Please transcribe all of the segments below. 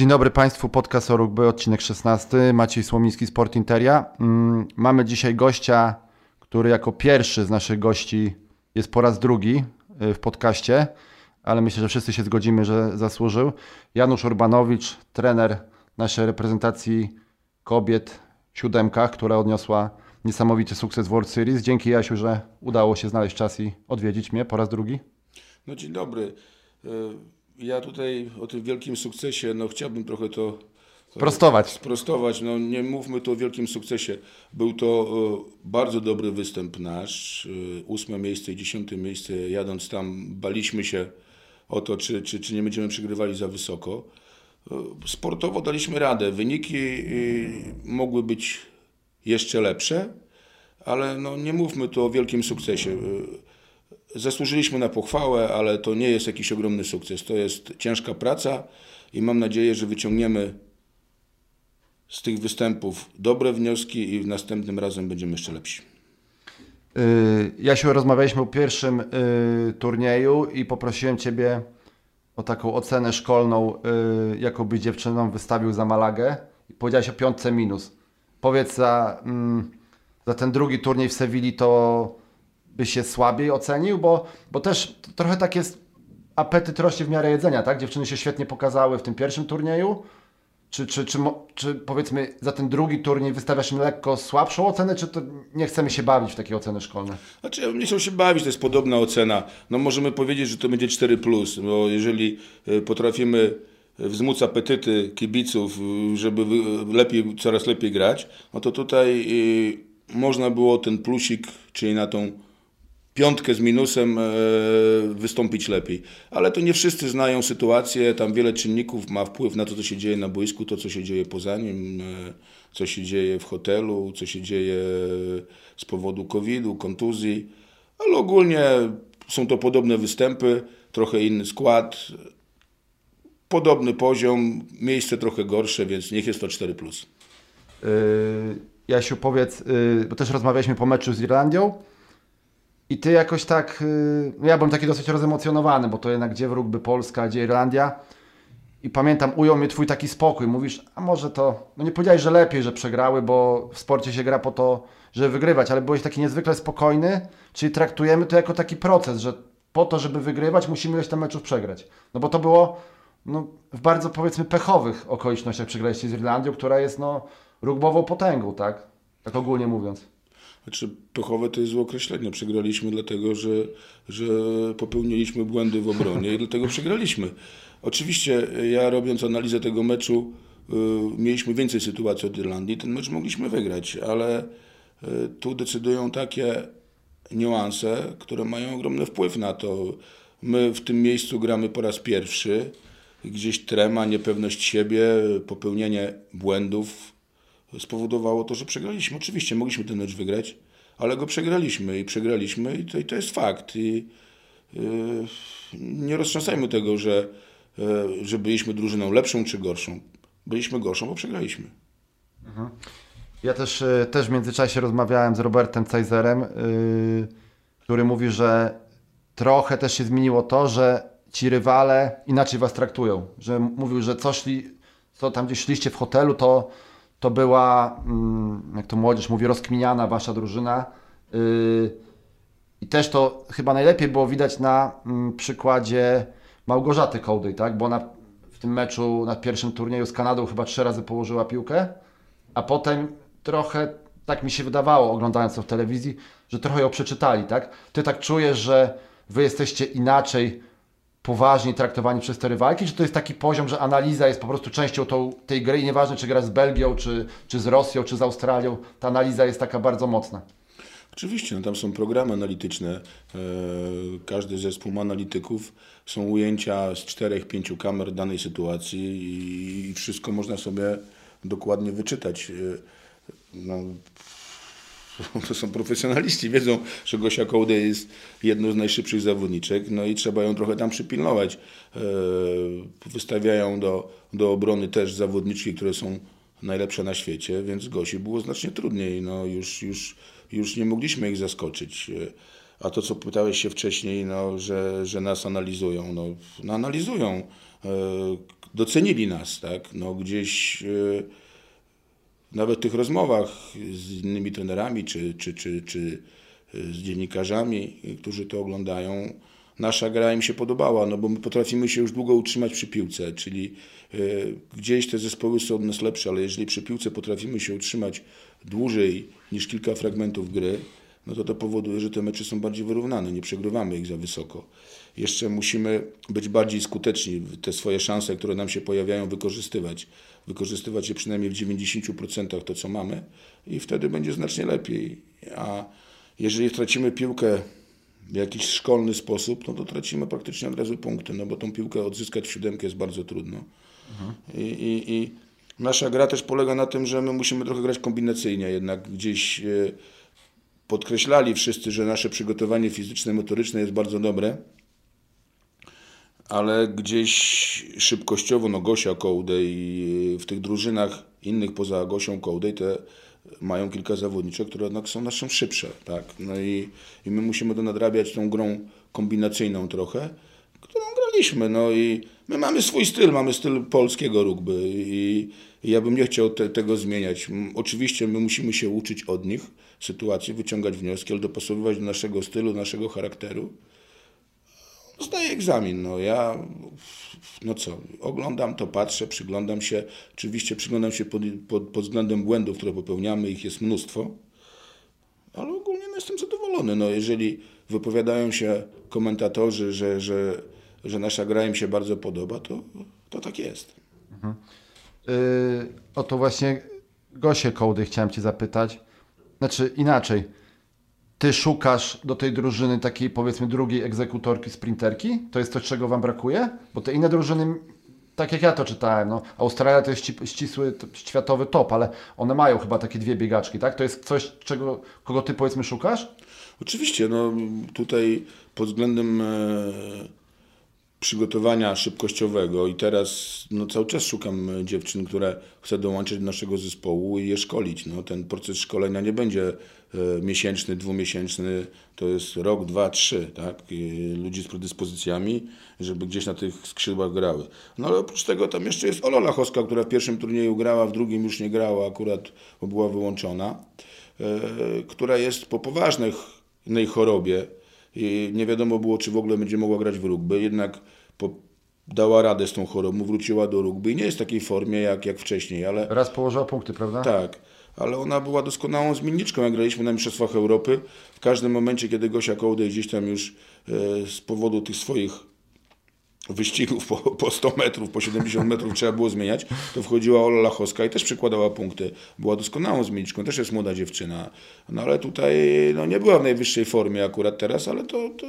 Dzień dobry Państwu, podcast o rugby, odcinek 16, Maciej Słomiński, Sport Interia. Mm, mamy dzisiaj gościa, który jako pierwszy z naszych gości jest po raz drugi y, w podcaście, ale myślę, że wszyscy się zgodzimy, że zasłużył. Janusz Urbanowicz, trener naszej reprezentacji kobiet w siódemkach, która odniosła niesamowity sukces w World Series. Dzięki Jasiu, że udało się znaleźć czas i odwiedzić mnie po raz drugi. No dzień dobry. Ja tutaj o tym wielkim sukcesie, no chciałbym trochę to Sprostować. Sprostować, no nie mówmy tu o wielkim sukcesie. Był to e, bardzo dobry występ nasz. E, ósme miejsce i dziesiąte miejsce. Jadąc tam, baliśmy się o to, czy, czy, czy nie będziemy przegrywali za wysoko. E, sportowo daliśmy radę. Wyniki mogły być jeszcze lepsze, ale no nie mówmy tu o wielkim sukcesie. Zasłużyliśmy na pochwałę, ale to nie jest jakiś ogromny sukces. To jest ciężka praca i mam nadzieję, że wyciągniemy z tych występów dobre wnioski i następnym razem będziemy jeszcze lepsi. Yy, Jasiu, rozmawialiśmy o pierwszym yy, turnieju i poprosiłem Ciebie o taką ocenę szkolną, yy, jaką by dziewczyną wystawił za Malagę. I powiedziałeś o piątce minus. Powiedz za, mm, za ten drugi turniej w Sewilli to by się słabiej ocenił, bo, bo też trochę tak jest apetyt rośnie w miarę jedzenia, tak? Dziewczyny się świetnie pokazały w tym pierwszym turnieju. Czy, czy, czy, czy powiedzmy za ten drugi turniej wystawiasz im lekko słabszą ocenę, czy to nie chcemy się bawić w takie oceny szkolne? Znaczy, ja nie chcę się bawić, to jest podobna ocena. No możemy powiedzieć, że to będzie 4, bo jeżeli e, potrafimy wzmóc apetyty kibiców, żeby lepiej, coraz lepiej grać, no to tutaj e, można było ten plusik, czyli na tą piątkę z minusem e, wystąpić lepiej. Ale to nie wszyscy znają sytuację, tam wiele czynników ma wpływ na to, co się dzieje na boisku, to, co się dzieje poza nim, e, co się dzieje w hotelu, co się dzieje z powodu COVID-u, kontuzji, ale ogólnie są to podobne występy, trochę inny skład, podobny poziom, miejsce trochę gorsze, więc niech jest to 4+. Plus. Yy, Jasiu, powiedz, yy, bo też rozmawialiśmy po meczu z Irlandią, i ty jakoś tak, y, ja byłem taki dosyć rozemocjonowany, bo to jednak gdzie w rugby Polska, gdzie Irlandia. I pamiętam, ujął mnie twój taki spokój. Mówisz, a może to, no nie powiedziałeś, że lepiej, że przegrały, bo w sporcie się gra po to, żeby wygrywać, ale byłeś taki niezwykle spokojny, czyli traktujemy to jako taki proces, że po to, żeby wygrywać, musimy ileś tam meczów przegrać. No bo to było no, w bardzo powiedzmy pechowych okolicznościach przegraliście z Irlandią, która jest no rugbową potęgą, tak? Tak ogólnie mówiąc. Znaczy, pechowe to jest złe określenie. Przegraliśmy dlatego, że, że popełniliśmy błędy w obronie i dlatego przegraliśmy. Oczywiście ja robiąc analizę tego meczu y, mieliśmy więcej sytuacji od Irlandii. Ten mecz mogliśmy wygrać, ale y, tu decydują takie niuanse, które mają ogromny wpływ na to. My w tym miejscu gramy po raz pierwszy. Gdzieś trema, niepewność siebie, popełnienie błędów, spowodowało to, że przegraliśmy. Oczywiście mogliśmy ten mecz wygrać, ale go przegraliśmy i przegraliśmy i to, i to jest fakt. I, yy, nie roztrząsajmy tego, że, yy, że byliśmy drużyną lepszą czy gorszą. Byliśmy gorszą, bo przegraliśmy. Mhm. Ja też, yy, też w międzyczasie rozmawiałem z Robertem Cajzerem, yy, który mówi, że trochę też się zmieniło to, że ci rywale inaczej was traktują. Że mówił, że co, szli, co tam gdzieś szliście w hotelu, to to była, mm, jak to młodzież mówi, rozkminiana wasza drużyna. Y, I też to chyba najlepiej było widać na mm, przykładzie Małgorzaty Kołdej, tak? Bo ona w tym meczu na pierwszym turnieju z Kanadą chyba trzy razy położyła piłkę, a potem trochę, tak mi się wydawało, oglądając to w telewizji, że trochę ją przeczytali, tak? Ty tak czujesz, że wy jesteście inaczej poważnie traktowani przez te rywalki, czy to jest taki poziom, że analiza jest po prostu częścią tą, tej gry i nieważne czy gra z Belgią, czy, czy z Rosją, czy z Australią, ta analiza jest taka bardzo mocna? Oczywiście, no tam są programy analityczne. E, każdy zespół ma analityków. Są ujęcia z czterech, pięciu kamer danej sytuacji i wszystko można sobie dokładnie wyczytać. E, no, to są profesjonaliści, wiedzą, że Gosia Kołde jest jedną z najszybszych zawodniczek, no i trzeba ją trochę tam przypilnować. E, wystawiają do, do obrony też zawodniczki, które są najlepsze na świecie, więc Gosi było znacznie trudniej. No już, już, już nie mogliśmy ich zaskoczyć. E, a to, co pytałeś się wcześniej, no, że, że nas analizują, no, no analizują. E, docenili nas, tak? No gdzieś nawet tych rozmowach z innymi trenerami czy, czy, czy, czy z dziennikarzami, którzy to oglądają, nasza gra im się podobała, no bo my potrafimy się już długo utrzymać przy piłce, czyli y, gdzieś te zespoły są od nas lepsze, ale jeżeli przy piłce potrafimy się utrzymać dłużej niż kilka fragmentów gry, no to to powoduje, że te mecze są bardziej wyrównane, nie przegrywamy ich za wysoko. Jeszcze musimy być bardziej skuteczni, te swoje szanse, które nam się pojawiają, wykorzystywać. Wykorzystywać je przynajmniej w 90% to, co mamy i wtedy będzie znacznie lepiej. A jeżeli tracimy piłkę w jakiś szkolny sposób, no to tracimy praktycznie od razu punkty, no bo tą piłkę odzyskać w siódemkę jest bardzo trudno. Mhm. I, i, I, nasza gra też polega na tym, że my musimy trochę grać kombinacyjnie, jednak gdzieś e, podkreślali wszyscy, że nasze przygotowanie fizyczne, motoryczne jest bardzo dobre, ale gdzieś szybkościowo, no Gosia Kołdej w tych drużynach innych poza Gosią Kołdej te mają kilka zawodniczek, które jednak są naszą szybsze, tak? No i, i my musimy to nadrabiać tą grą kombinacyjną trochę, którą graliśmy, no i my mamy swój styl, mamy styl polskiego rugby i, i ja bym nie chciał te, tego zmieniać. Oczywiście my musimy się uczyć od nich sytuacji, wyciągać wnioski, ale dopasowywać do naszego stylu, naszego charakteru. Zdaję egzamin, no ja no co, oglądam to, patrzę, przyglądam się. Oczywiście przyglądam się pod, pod, pod względem błędów, które popełniamy, ich jest mnóstwo, ale ogólnie no, jestem zadowolony. No, jeżeli wypowiadają się komentatorzy, że, że, że nasza gra im się bardzo podoba, to, to tak jest. Mhm. Yy, o to właśnie Gosie Kołdy chciałem Cię zapytać. Znaczy inaczej ty szukasz do tej drużyny takiej powiedzmy drugiej egzekutorki, sprinterki? To jest coś, czego wam brakuje? Bo te inne drużyny, tak jak ja to czytałem, no, Australia to jest ścisły światowy top, ale one mają chyba takie dwie biegaczki, tak? To jest coś, czego, kogo ty powiedzmy szukasz? Oczywiście, no tutaj pod względem e, przygotowania szybkościowego i teraz no, cały czas szukam dziewczyn, które chcę dołączyć do naszego zespołu i je szkolić. No, ten proces szkolenia nie będzie e, miesięczny, dwumiesięczny, to jest rok, dwa, trzy, tak? I ludzi z predyspozycjami, żeby gdzieś na tych skrzydłach grały. No ale oprócz tego tam jeszcze jest Ola Lachowska, która w pierwszym turnieju grała, w drugim już nie grała akurat, bo była wyłączona, e, która jest po poważnej chorobie, i nie wiadomo było, czy w ogóle będzie mogła grać w rugby, jednak po, dała radę z tą chorobą, wróciła do rugby i nie jest w takiej formie jak, jak wcześniej, ale... Raz położyła punkty, prawda? Tak, ale ona była doskonałą zmienniczką, jak graliśmy na Mistrzostwach Europy. W każdym momencie, kiedy Gosia Kołdej gdzieś tam już e, z powodu tych swoich wyścigów po, po 100 metrów, po 70 metrów trzeba było zmieniać, to wchodziła Ola Lachowska i też przykładała punkty. Była doskonałą zmienniczką, też jest młoda dziewczyna. No ale tutaj no, nie była w najwyższej formie akurat teraz, ale to, to,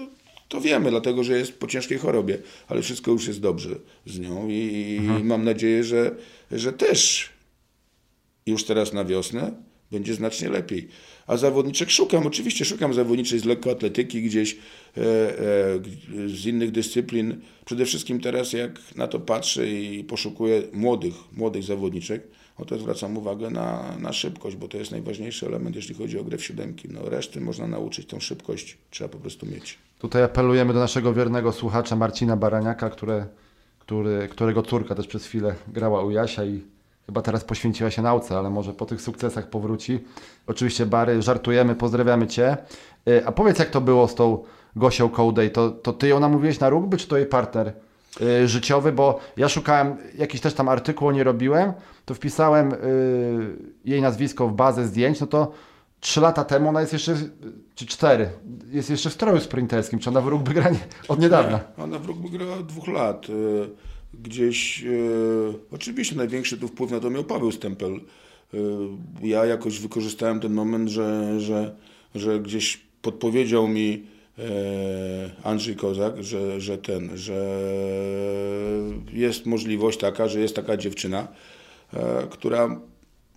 to wiemy, dlatego że jest po ciężkiej chorobie, ale wszystko już jest dobrze z nią i, mhm. mam nadzieję, że, że też już teraz na wiosnę będzie znacznie lepiej. A zawodniczek szukam, oczywiście szukam zawodniczej z lekkoatletyki gdzieś, e, e, z innych dyscyplin. Przede wszystkim teraz jak na to patrzę i poszukuję młodych, młodych zawodniczek, no to zwracam uwagę na, na szybkość, bo to jest najważniejszy element, jeśli chodzi o grę w siódemki. No reszty można nauczyć, tą szybkość trzeba po prostu mieć. Tutaj apelujemy do naszego wiernego słuchacza Marcina Baraniaka, które, który, którego córka też przez chwilę grała u Jasia i Chyba teraz poświęciła się nauce, ale może po tych sukcesach powróci. Oczywiście Bary, żartujemy, pozdrawiamy Cię. Y, a powiedz jak to było z tą Gosią Kołdej? To, to Ty ją namówiłeś na rugby, czy to jej partner yy, życiowy? Bo ja szukałem, jakiś też tam artykuł nie robiłem, to wpisałem yy, jej nazwisko w bazę zdjęć, no to trzy lata temu ona jest jeszcze, czy cztery, jest jeszcze w stroju sprinterskim. Czy ona w rugby gra od niedawna? Nie, ona w rugby gra od dwóch lat. Gdzieś, e, oczywiście największy tu wpływ na to miał Paweł Stempel. E, ja jakoś wykorzystałem ten moment, że, że, że gdzieś podpowiedział mi e, Andrzej Kozak, że, że ten, że jest możliwość taka, że jest taka dziewczyna, która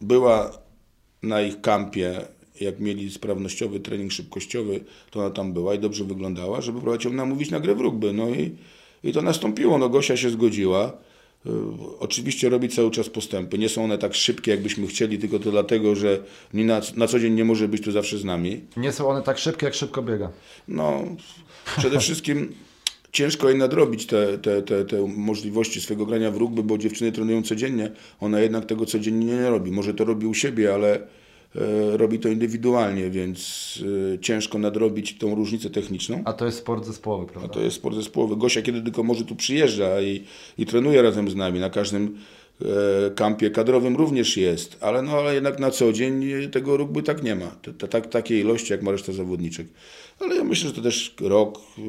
była na ich kampie jak mieli sprawnościowy trening szybkościowy, to ona tam była i dobrze wyglądała, żeby próbować ją namówić na grę w rugby. No i i to nastąpiło. No Gosia się zgodziła. Y, oczywiście robi cały czas postępy. Nie są one tak szybkie, jakbyśmy chcieli, tylko to dlatego, że na, na co dzień nie może być tu zawsze z nami. Nie są one tak szybkie, jak szybko biega. No, przede wszystkim ciężko jej nadrobić te, te, te, te możliwości swojego grania w rugby, bo dziewczyny trenują codziennie. Ona jednak tego codziennie nie robi. Może to robi u siebie, ale robi to indywidualnie, więc e, ciężko nadrobić tą różnicę techniczną. A to jest sport zespołowy, A prawda? to jest sport zespołowy. Gosia kiedy tylko może tu przyjeżdża i, i trenuje razem z nami. Na każdym e, kampie kadrowym również jest, ale, no, ale jednak na co dzień e, tego rugby tak nie ma. Tak, takiej ilości jak ma reszta zawodniczek. Ale ja myślę, że to też rok, e,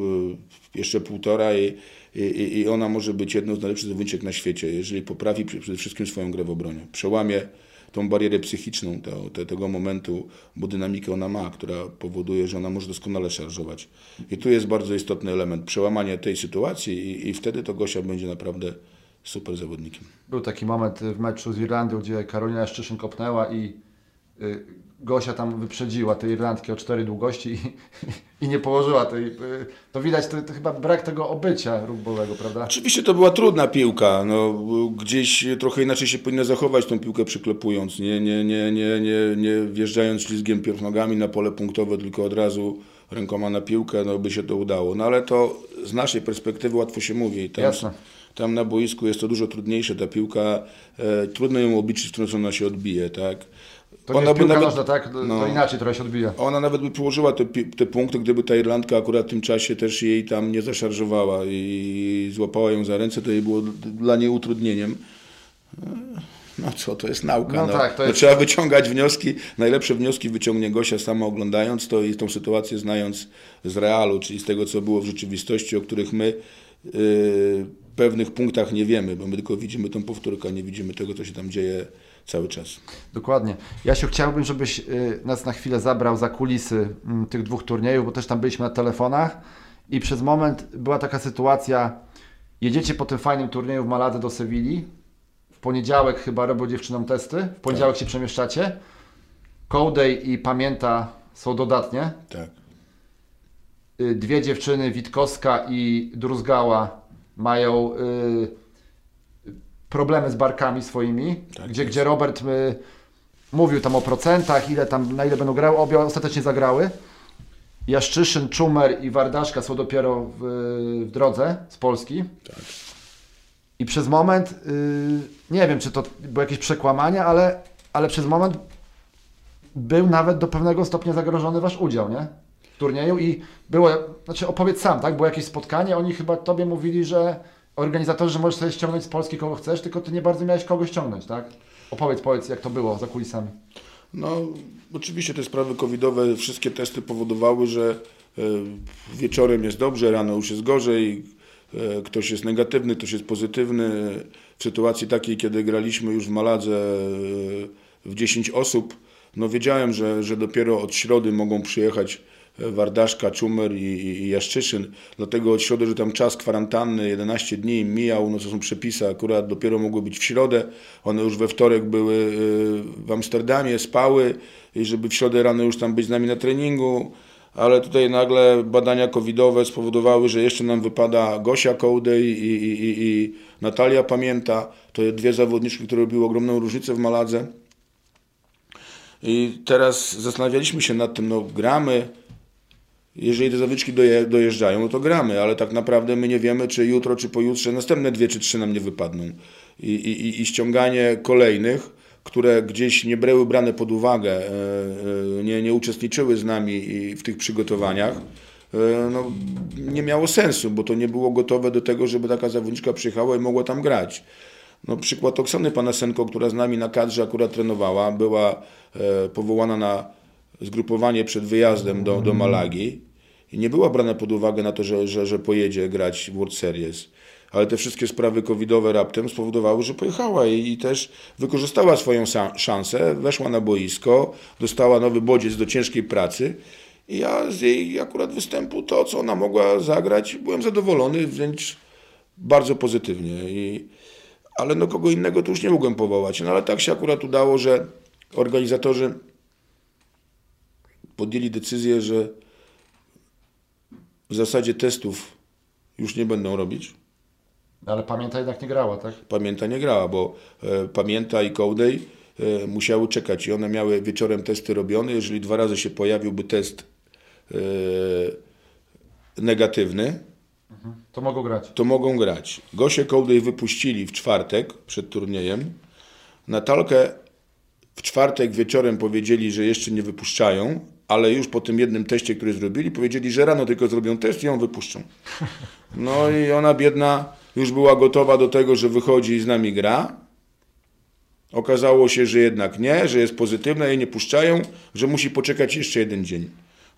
jeszcze półtora i, i, i ona może być jedną z najlepszych zawodniczek na świecie, jeżeli poprawi przede wszystkim swoją grę w obronie. Przełamie tą barierę psychiczną te, te, tego momentu, bo dynamikę ona ma, która powoduje, że ona może doskonale szarżować. I tu jest bardzo istotny element, przełamanie tej sytuacji i, i wtedy to Gosia będzie naprawdę super zawodnikiem. Był taki moment w meczu z Irlandią, gdzie Karolina Jaszczyszyn kopnęła i Gosia tam wyprzedziła te Irlandki o cztery długości i, i nie położyła tej... Y, to widać, to, to chyba brak tego obycia rugbowego, prawda? Oczywiście to była trudna piłka, no, gdzieś trochę inaczej się powinno zachować tą piłkę przyklepując, nie, nie, nie, nie, nie, nie wjeżdżając ślizgiem pierw nogami na pole punktowe, tylko od razu rękoma na piłkę, no by się to udało. No ale to z naszej perspektywy łatwo się mówi. Tam, Jasne. tam na boisku jest to dużo trudniejsze, ta piłka, e, trudno ją obliczyć, w którą ona się odbije, tak? To nie jest piłka nożna, tak? To, no. to inaczej trochę się odbija. Ona nawet by położyła te, te punkty, gdyby ta Irlandka akurat w tym czasie też jej tam nie zaszarżowała i złapała ją za ręce, to jej było dla niej utrudnieniem. E, No co, to jest nauka. No No, tak, to no jest- Trzeba wyciągać wnioski. Najlepsze wnioski wyciągnie Gosia sama oglądając to i tą sytuację znając z realu, czyli z tego, co było w rzeczywistości, o których my yy, pewnych punktach nie wiemy, bo my tylko widzimy tą powtórkę, nie widzimy tego, co się tam dzieje cały czas. Dokładnie. Jasiu, chciałbym, żebyś y, nas na chwilę zabrał za kulisy mm, tych dwóch turniejów, bo też tam byliśmy na telefonach i przez moment była taka sytuacja, jedziecie po tym fajnym turnieju w Maladze do Sewilli, w poniedziałek chyba robią dziewczynom testy, w poniedziałek się przemieszczacie, Kołdej i Pamięta są dodatnie, Tak. Y, dwie dziewczyny, Witkowska i Druzgała, mają y, problemy z barkami swoimi, Tak gdzie, jest. gdzie Robert y, mówił tam o procentach, ile tam, na ile będą grały, obie ostatecznie zagrały. Jaszczyszyn, Czumer i Wardaszka są dopiero w, w drodze z Polski. Tak. I przez moment, y, nie wiem czy to było jakieś przekłamanie, ale, ale przez moment był nawet do pewnego stopnia zagrożony wasz udział, nie? W turnieju i było, znaczy opowiedz sam, tak? Było jakieś spotkanie, oni chyba tobie mówili, że organizatorzy, że możesz sobie ściągnąć z Polski kogo chcesz, tylko ty nie bardzo miałeś kogo ściągnąć, tak? Opowiedz, powiedz jak to było za kulisami. No, oczywiście te sprawy covidowe, wszystkie testy powodowały, że e, wieczorem jest dobrze, rano już jest gorzej, e, ktoś jest negatywny, ktoś jest pozytywny. W sytuacji takiej, kiedy graliśmy już w Maladze e, w 10 osób, no wiedziałem, że, że dopiero od środy mogą przyjechać Wardaszka, Czumer i, i, Jaszczyszyn. Dlatego od środy, że tam czas kwarantanny 11 dni mijał, no to są przepisy, akurat dopiero mogły być w środę. One już we wtorek były y, w Amsterdamie, spały i żeby w środę rano już tam być z nami na treningu. Ale tutaj nagle badania covidowe spowodowały, że jeszcze nam wypada Gosia Kołdej i, i, i, i Natalia Pamięta. To dwie zawodniczki, które robiły ogromną różnicę w Maladze. I teraz zastanawialiśmy się nad tym, no gramy, jeżeli te zawodniczki doje, dojeżdżają, no to gramy, ale tak naprawdę my nie wiemy, czy jutro, czy pojutrze następne dwie czy trzy nam nie wypadną. I, i, i ściąganie kolejnych, które gdzieś nie były brane pod uwagę, e, e, nie, nie uczestniczyły z nami w tych przygotowaniach, e, no, nie miało sensu, bo to nie było gotowe do tego, żeby taka zawodniczka przyjechała i mogła tam grać. No, przykład Oksany Panasenko, która z nami na kadrze akurat trenowała, była powołana na zgrupowanie przed wyjazdem do, do Malagi i nie była brana pod uwagę na to, że, że, że pojedzie grać World Series. Ale te wszystkie sprawy covidowe raptem spowodowały, że pojechała i, i też wykorzystała swoją szansę, weszła na boisko, dostała nowy bodziec do ciężkiej pracy i ja z jej akurat występu, to co ona mogła zagrać, byłem zadowolony, wręcz bardzo pozytywnie. I, ale no kogo innego to już nie mogłem powołać. No ale tak się akurat udało, że organizatorzy podjęli decyzję, że w zasadzie testów już nie będą robić. Ale Pamięta jednak nie grała, tak? Pamięta nie grała, bo e, Pamięta i Kołdej e, musiały czekać i one miały wieczorem testy robione. Jeżeli dwa razy się pojawiłby test e, negatywny, To mogą grać. to mogą grać. Gosię Kołdej wypuścili w czwartek przed turniejem. Natalkę w czwartek wieczorem powiedzieli, że jeszcze nie wypuszczają, ale już po tym jednym teście, który zrobili, powiedzieli, że rano tylko zrobią test i ją wypuszczą. No i ona biedna już była gotowa do tego, że wychodzi i z nami gra. Okazało się, że jednak nie, że jest pozytywna, jej nie puszczają, że musi poczekać jeszcze jeden dzień.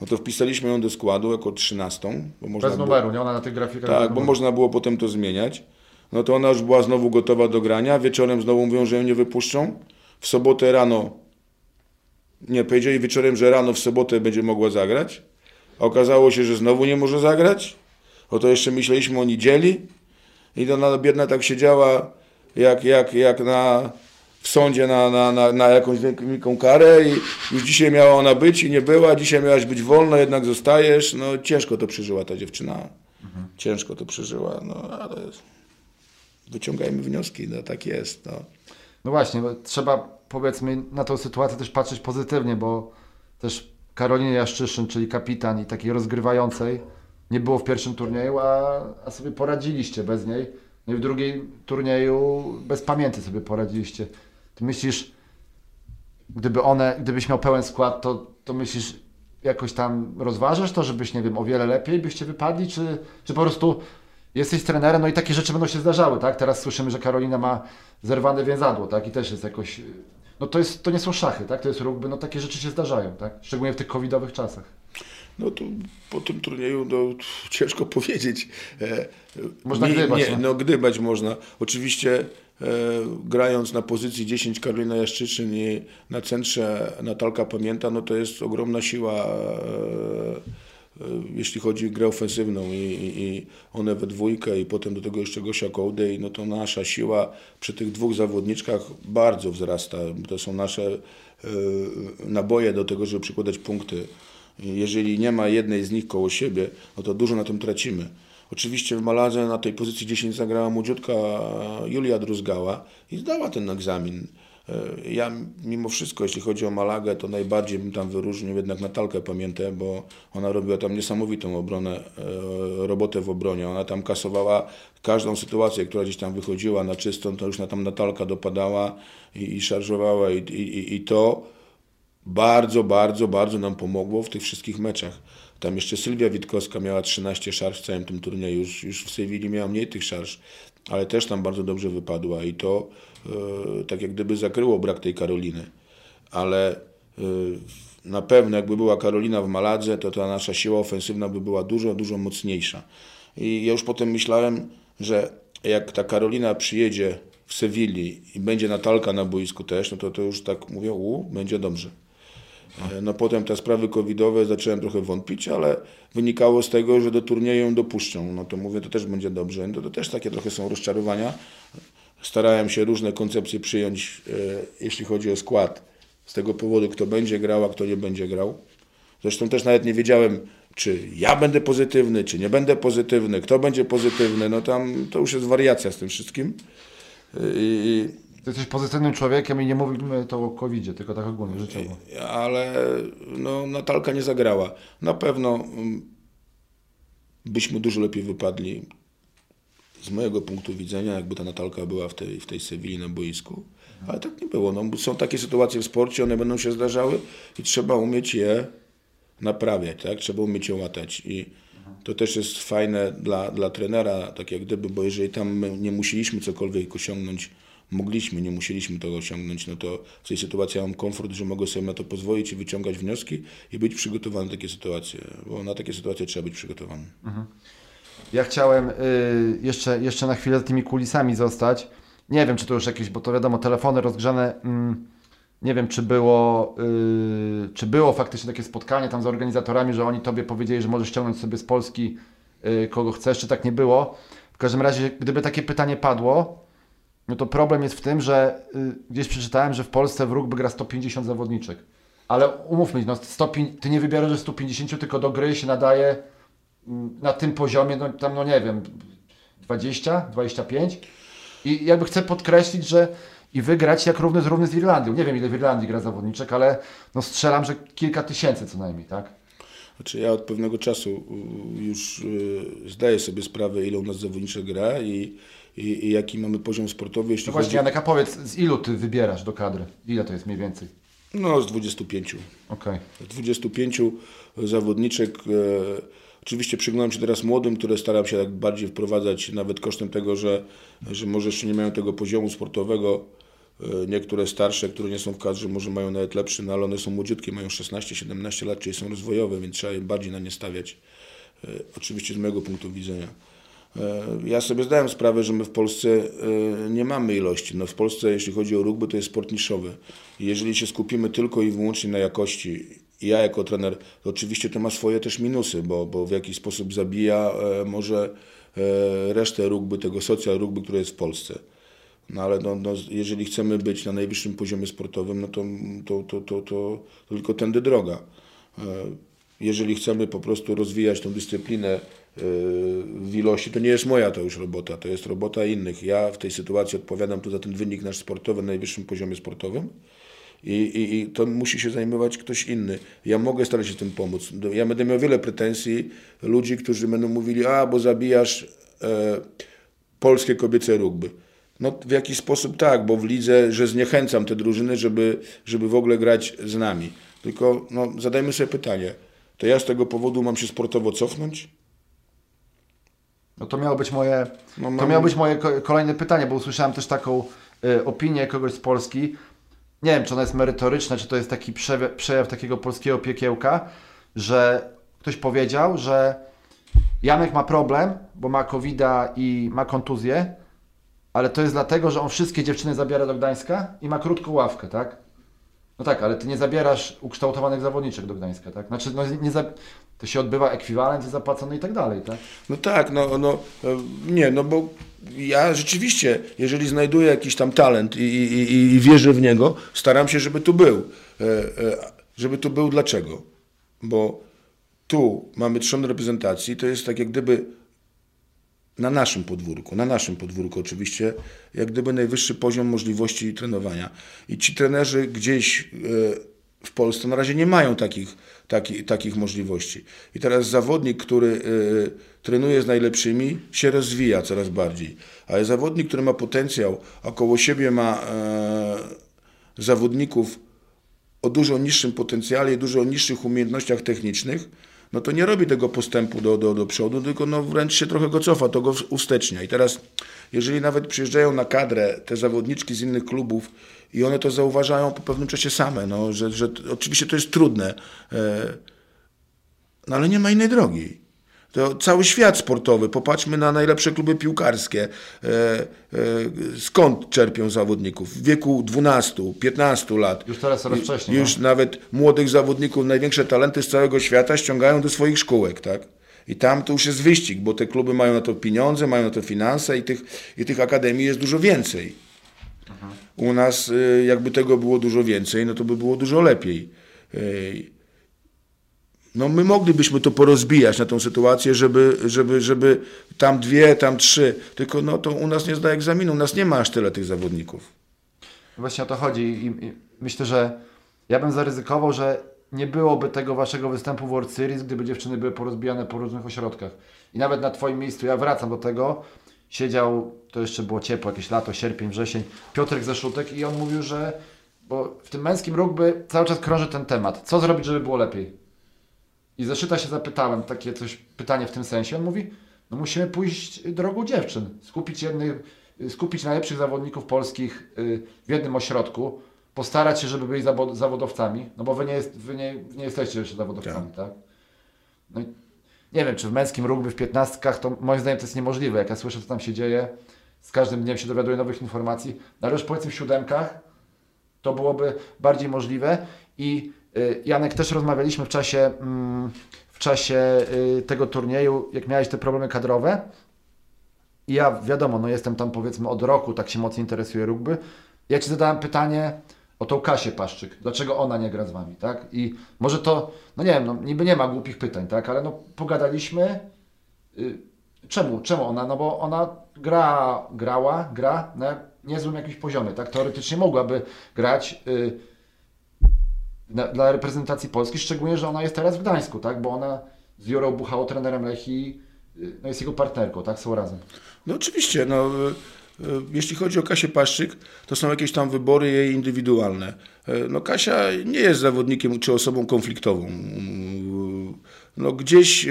No to wpisaliśmy ją do składu jako trzynastą. Bez było- numeru, nie? Ona na tych grafikach. tak, bo można było potem to zmieniać. No to ona już była znowu gotowa do grania. Wieczorem znowu mówią, że ją nie wypuszczą. W sobotę rano, nie, powiedzieli wieczorem, że rano w sobotę będzie mogła zagrać. A okazało się, że znowu nie może zagrać. O to jeszcze myśleliśmy o niedzieli. I ona biedna tak siedziała jak, jak, jak na, w sądzie na, na, na, na jakąś wielką karę i już dzisiaj miała ona być i nie była, dzisiaj miałaś być wolna, jednak zostajesz. No ciężko to przeżyła ta dziewczyna. Ciężko to przeżyła, no ale wyciągajmy wnioski, no tak jest. No. No właśnie, trzeba powiedzmy na tą sytuację też patrzeć pozytywnie, bo też Karolinie Jaszczyszyn, czyli kapitan i takiej rozgrywającej, nie było w pierwszym turnieju, a, a sobie poradziliście bez niej. No i w drugim turnieju bez pamięty sobie poradziliście. Ty myślisz, gdyby one, gdybyś miał pełen skład, to, to myślisz, jakoś tam rozważasz to, żebyś, nie wiem, o wiele lepiej byście wypadli, czy, czy po prostu jesteś trenerem, no i takie rzeczy będą się zdarzały, tak? Teraz słyszymy, że Karolina ma zerwane więzadło, tak? I też jest jakoś, no to jest, to nie są szachy, tak? To jest rugby, no takie rzeczy się zdarzają, tak? Szczególnie w tych covidowych czasach. No to po tym turnieju no, ciężko powiedzieć. E, Można nie, gdybać, Nie, no. no gdybać można. Oczywiście e, grając na pozycji 10 Karolina Jaszczyczyn i na centrze Natalka Pamięta, no to jest ogromna siła, e, jeśli chodzi o grę ofensywną i, i, one we dwójkę i potem do tego jeszcze Gosia Kołdej, no to nasza siła przy tych dwóch zawodniczkach bardzo wzrasta. To są nasze e, naboje do tego, żeby przykładać punkty. Jeżeli nie ma jednej z nich koło siebie, no to dużo na tym tracimy. Oczywiście w Maladze na tej pozycji 10 zagrała młodziutka Julia Druzgała i zdała ten egzamin. E, Ja mimo wszystko, jeśli chodzi o Malagę, to najbardziej bym tam wyróżnił jednak Natalkę Pamiętę, bo ona robiła tam niesamowitą obronę, e, robotę w obronie. Ona tam kasowała każdą sytuację, która gdzieś tam wychodziła na czystą, to już na tam Natalka dopadała i, i szarżowała i, i, i to bardzo, bardzo, bardzo nam pomogło w tych wszystkich meczach. Tam jeszcze Sylwia Witkowska miała 13 szarż w całym tym turnieju, już, już w Sewilli miała mniej tych szarż, ale też tam bardzo dobrze wypadła i to tak jak gdyby zakryło brak tej Karoliny. Ale e, na pewno jakby była Karolina w Maladze, to ta nasza siła ofensywna by była dużo, dużo mocniejsza. I ja już potem myślałem, że jak ta Karolina przyjedzie w Sewilli i będzie Natalka na boisku też, no to to już tak mówię, u, będzie dobrze. E, No potem te sprawy covidowe zacząłem trochę wątpić, ale wynikało z tego, że do turnieju ją dopuszczą. No to mówię, to też będzie dobrze. No to też takie trochę są rozczarowania. Starałem się różne koncepcje przyjąć, e, jeśli chodzi o skład. Z tego powodu, kto będzie grał, a kto nie będzie grał. Zresztą też nawet nie wiedziałem, czy ja będę pozytywny, czy nie będę pozytywny, kto będzie pozytywny. No tam to już jest wariacja z tym wszystkim. E, I, Ty jesteś pozytywnym człowiekiem i nie mówimy to o covid tylko tak ogólnie, życiowo. ale no, Natalka nie zagrała. Na pewno mm, byśmy dużo lepiej wypadli z mojego punktu widzenia, jakby ta Natalka była w tej, w tej Sewilli na boisku. Ale tak nie było. No, są takie sytuacje w sporcie, one będą się zdarzały i trzeba umieć je naprawiać, tak? Trzeba umieć je łatać. I to też jest fajne dla, dla trenera, tak jak gdyby, bo jeżeli tam nie musieliśmy cokolwiek osiągnąć, mogliśmy, nie musieliśmy tego osiągnąć, no to w tej sytuacji mam komfort, że mogę sobie na to pozwolić i wyciągać wnioski i być przygotowany na takie sytuacje, bo na takie sytuacje trzeba być przygotowanym. Ja chciałem y, jeszcze, jeszcze na chwilę za tymi kulisami zostać. Nie wiem, czy to już jakieś, bo to wiadomo, telefony rozgrzane. Mm, nie wiem, czy było, y, czy było faktycznie takie spotkanie tam z organizatorami, że oni tobie powiedzieli, że możesz ściągnąć sobie z Polski y, kogo chcesz, czy tak nie było. W każdym razie, gdyby takie pytanie padło, no to problem jest w tym, że y, gdzieś przeczytałem, że w Polsce w rugby gra 150 zawodniczek. Ale umówmy no 150, ty nie wybierasz że 150, tylko do gry się nadaje na tym poziomie, no tam no nie wiem, 20, 25. I jakby chcę podkreślić, że i wygrać jak równy z równy z Irlandią. Nie wiem ile w Irlandii gra zawodniczek, ale no strzelam, że kilka tysięcy co najmniej, tak? Znaczy ja od pewnego czasu y, już y, zdaję sobie sprawę, ile u nas zawodniczych gra i, i, i jaki mamy poziom sportowy, jeśli No chodzi... właśnie, Janek, a powiedz, z ilu ty wybierasz do kadry? Ile to jest mniej więcej? No, z 25. Okej. Z 25 zawodniczek. E, oczywiście przyglądam się teraz młodym, które staram się tak bardziej wprowadzać, nawet kosztem tego, że, że może jeszcze nie mają tego poziomu sportowego. E, niektóre starsze, które nie są w kadrze, może mają nawet lepszy, no ale one są młodziutkie, mają 16-17 lat, czyli są rozwojowe, więc trzeba im bardziej na nie stawiać. E, oczywiście z mojego punktu widzenia. E, Ja sobie zdałem sprawę, że my w Polsce nie mamy ilości. No w Polsce, jeśli chodzi o rugby, to jest sport niszowy. Jeżeli się skupimy tylko i wyłącznie na jakości, i ja jako trener, oczywiście to ma swoje też minusy, bo, bo w jakiś sposób zabija e, może e, resztę rugby, tego social rugby, które jest w Polsce. No ale no, no, jeżeli chcemy być na najwyższym poziomie sportowym, no to, to, to, to, to, to tylko tędy droga. E, Jeżeli chcemy po prostu rozwijać tą dyscyplinę e, w ilości, to nie jest moja to już robota, to jest robota innych. Ja w tej sytuacji odpowiadam tu za ten wynik nasz sportowy na najwyższym poziomie sportowym. I, i, I to musi się zajmować ktoś inny. Ja mogę starać się tym pomóc. Ja będę miał wiele pretensji ludzi, którzy będą mówili, a bo zabijasz e, polskie kobiece rugby. No w jakiś sposób tak, bo w lidze, że zniechęcam te drużyny, żeby, żeby w ogóle grać z nami. Tylko no, zadajmy sobie pytanie, to ja z tego powodu mam się sportowo cofnąć? No to miało być moje, No, to mam- miało być moje ko- kolejne pytanie, bo usłyszałem też taką y, opinię kogoś z Polski. Nie wiem, czy ona jest merytoryczna, czy to jest taki przejaw, przejaw takiego polskiego piekiełka, że ktoś powiedział, że Janek ma problem, bo ma covid i ma kontuzję, ale to jest dlatego, że on wszystkie dziewczyny zabiera do Gdańska i ma krótką ławkę, tak? No tak, ale ty nie zabierasz ukształtowanych zawodniczek do Gdańska, tak? Znaczy, no, nie za... to się odbywa ekwiwalent zapłacony i tak dalej, tak? No tak, no, no e, nie, no bo ja rzeczywiście, jeżeli znajduję jakiś tam talent i, i, i- i wierzę w niego, staram się, żeby tu był. E, e, Żeby tu był dlaczego? Bo tu mamy trzon reprezentacji, to jest tak jak gdyby na naszym podwórku, na naszym podwórku oczywiście, jak gdyby najwyższy poziom możliwości trenowania. I ci trenerzy gdzieś e, w Polsce na razie nie mają takich, taki, takich możliwości. I teraz zawodnik, który e, trenuje z najlepszymi, się rozwija coraz bardziej. Ale zawodnik, który ma potencjał, a koło siebie ma e, zawodników o dużo niższym potencjale i dużo niższych umiejętnościach technicznych, no to nie robi tego postępu do, do, do przodu, tylko no wręcz się trochę go cofa, to go ustecznia. I teraz, jeżeli nawet przyjeżdżają na kadrę te zawodniczki z innych klubów i one to zauważają po pewnym czasie same, no, że, że oczywiście to jest trudne, e, no ale nie ma innej drogi. To cały świat sportowy, popatrzmy na najlepsze kluby piłkarskie. E, e, skąd czerpią zawodników? W wieku 12, 15 lat. Już teraz coraz wcześniej, Już nawet młodych zawodników, największe talenty z całego świata ściągają do swoich szkółek, tak? I tam to już jest wyścig, bo te kluby mają na to pieniądze, mają na to finanse i tych, i tych akademii jest dużo więcej. U nas y, jakby tego było dużo więcej, no to by było dużo lepiej. No my moglibyśmy to porozbijać na tą sytuację, żeby, żeby, żeby tam dwie, tam trzy, tylko no to u nas nie zda egzaminu, u nas nie ma aż tyle tych zawodników. Właśnie o to chodzi i, i myślę, że ja bym zaryzykował, że nie byłoby tego waszego występu w World Series, gdyby dziewczyny były porozbijane po różnych ośrodkach. I nawet na twoim miejscu, ja wracam do tego, siedział, to jeszcze było ciepło, jakieś lato, sierpień, wrzesień, Piotrek Zeszutek i on mówił, że bo w tym męskim rugby cały czas krąży ten temat. Co zrobić, żeby było lepiej? I Zeszyta się zapytałem, takie coś, pytanie w tym sensie. On mówi, no musimy pójść drogą dziewczyn. Skupić jednych, y, skupić najlepszych zawodników polskich y, w jednym ośrodku. Postarać się, żeby byli zawo- zawodowcami. No bo wy nie, jest, wy nie, nie jesteście jeszcze zawodowcami, tak? No i nie wiem, czy w męskim rugby w piętnastkach, to moim zdaniem to jest niemożliwe. Jak ja słyszę, co tam się dzieje, z każdym dniem się dowiaduję nowych informacji. No ale już powiedzmy w siódemkach, to byłoby bardziej możliwe. I Janek, też rozmawialiśmy w czasie, mm, w czasie y, tego turnieju, jak miałeś te problemy kadrowe. I ja wiadomo, no jestem tam powiedzmy od roku, tak się mocno interesuję rugby. Ja Ci zadałem pytanie o tą Kasię Paszczyk. Dlaczego ona nie gra z Wami, tak? I może to, no nie wiem, no niby nie ma głupich pytań, tak? Ale no pogadaliśmy. Y, czemu? Czemu ona? No bo ona gra, grała, gra na niezłym jakimś poziomie, tak? Teoretycznie mogłaby grać. Y, na, dla reprezentacji Polski, szczególnie, że ona jest teraz w Gdańsku, tak? Bo ona z Jurą Buchałą, trenerem Lechii, y, no jest jego partnerką, tak? Są razem. No oczywiście, no, y, y, jeśli chodzi o Kasię Paszczyk, to są jakieś tam wybory jej indywidualne. No Kasia nie jest zawodnikiem czy osobą konfliktową. Y, No gdzieś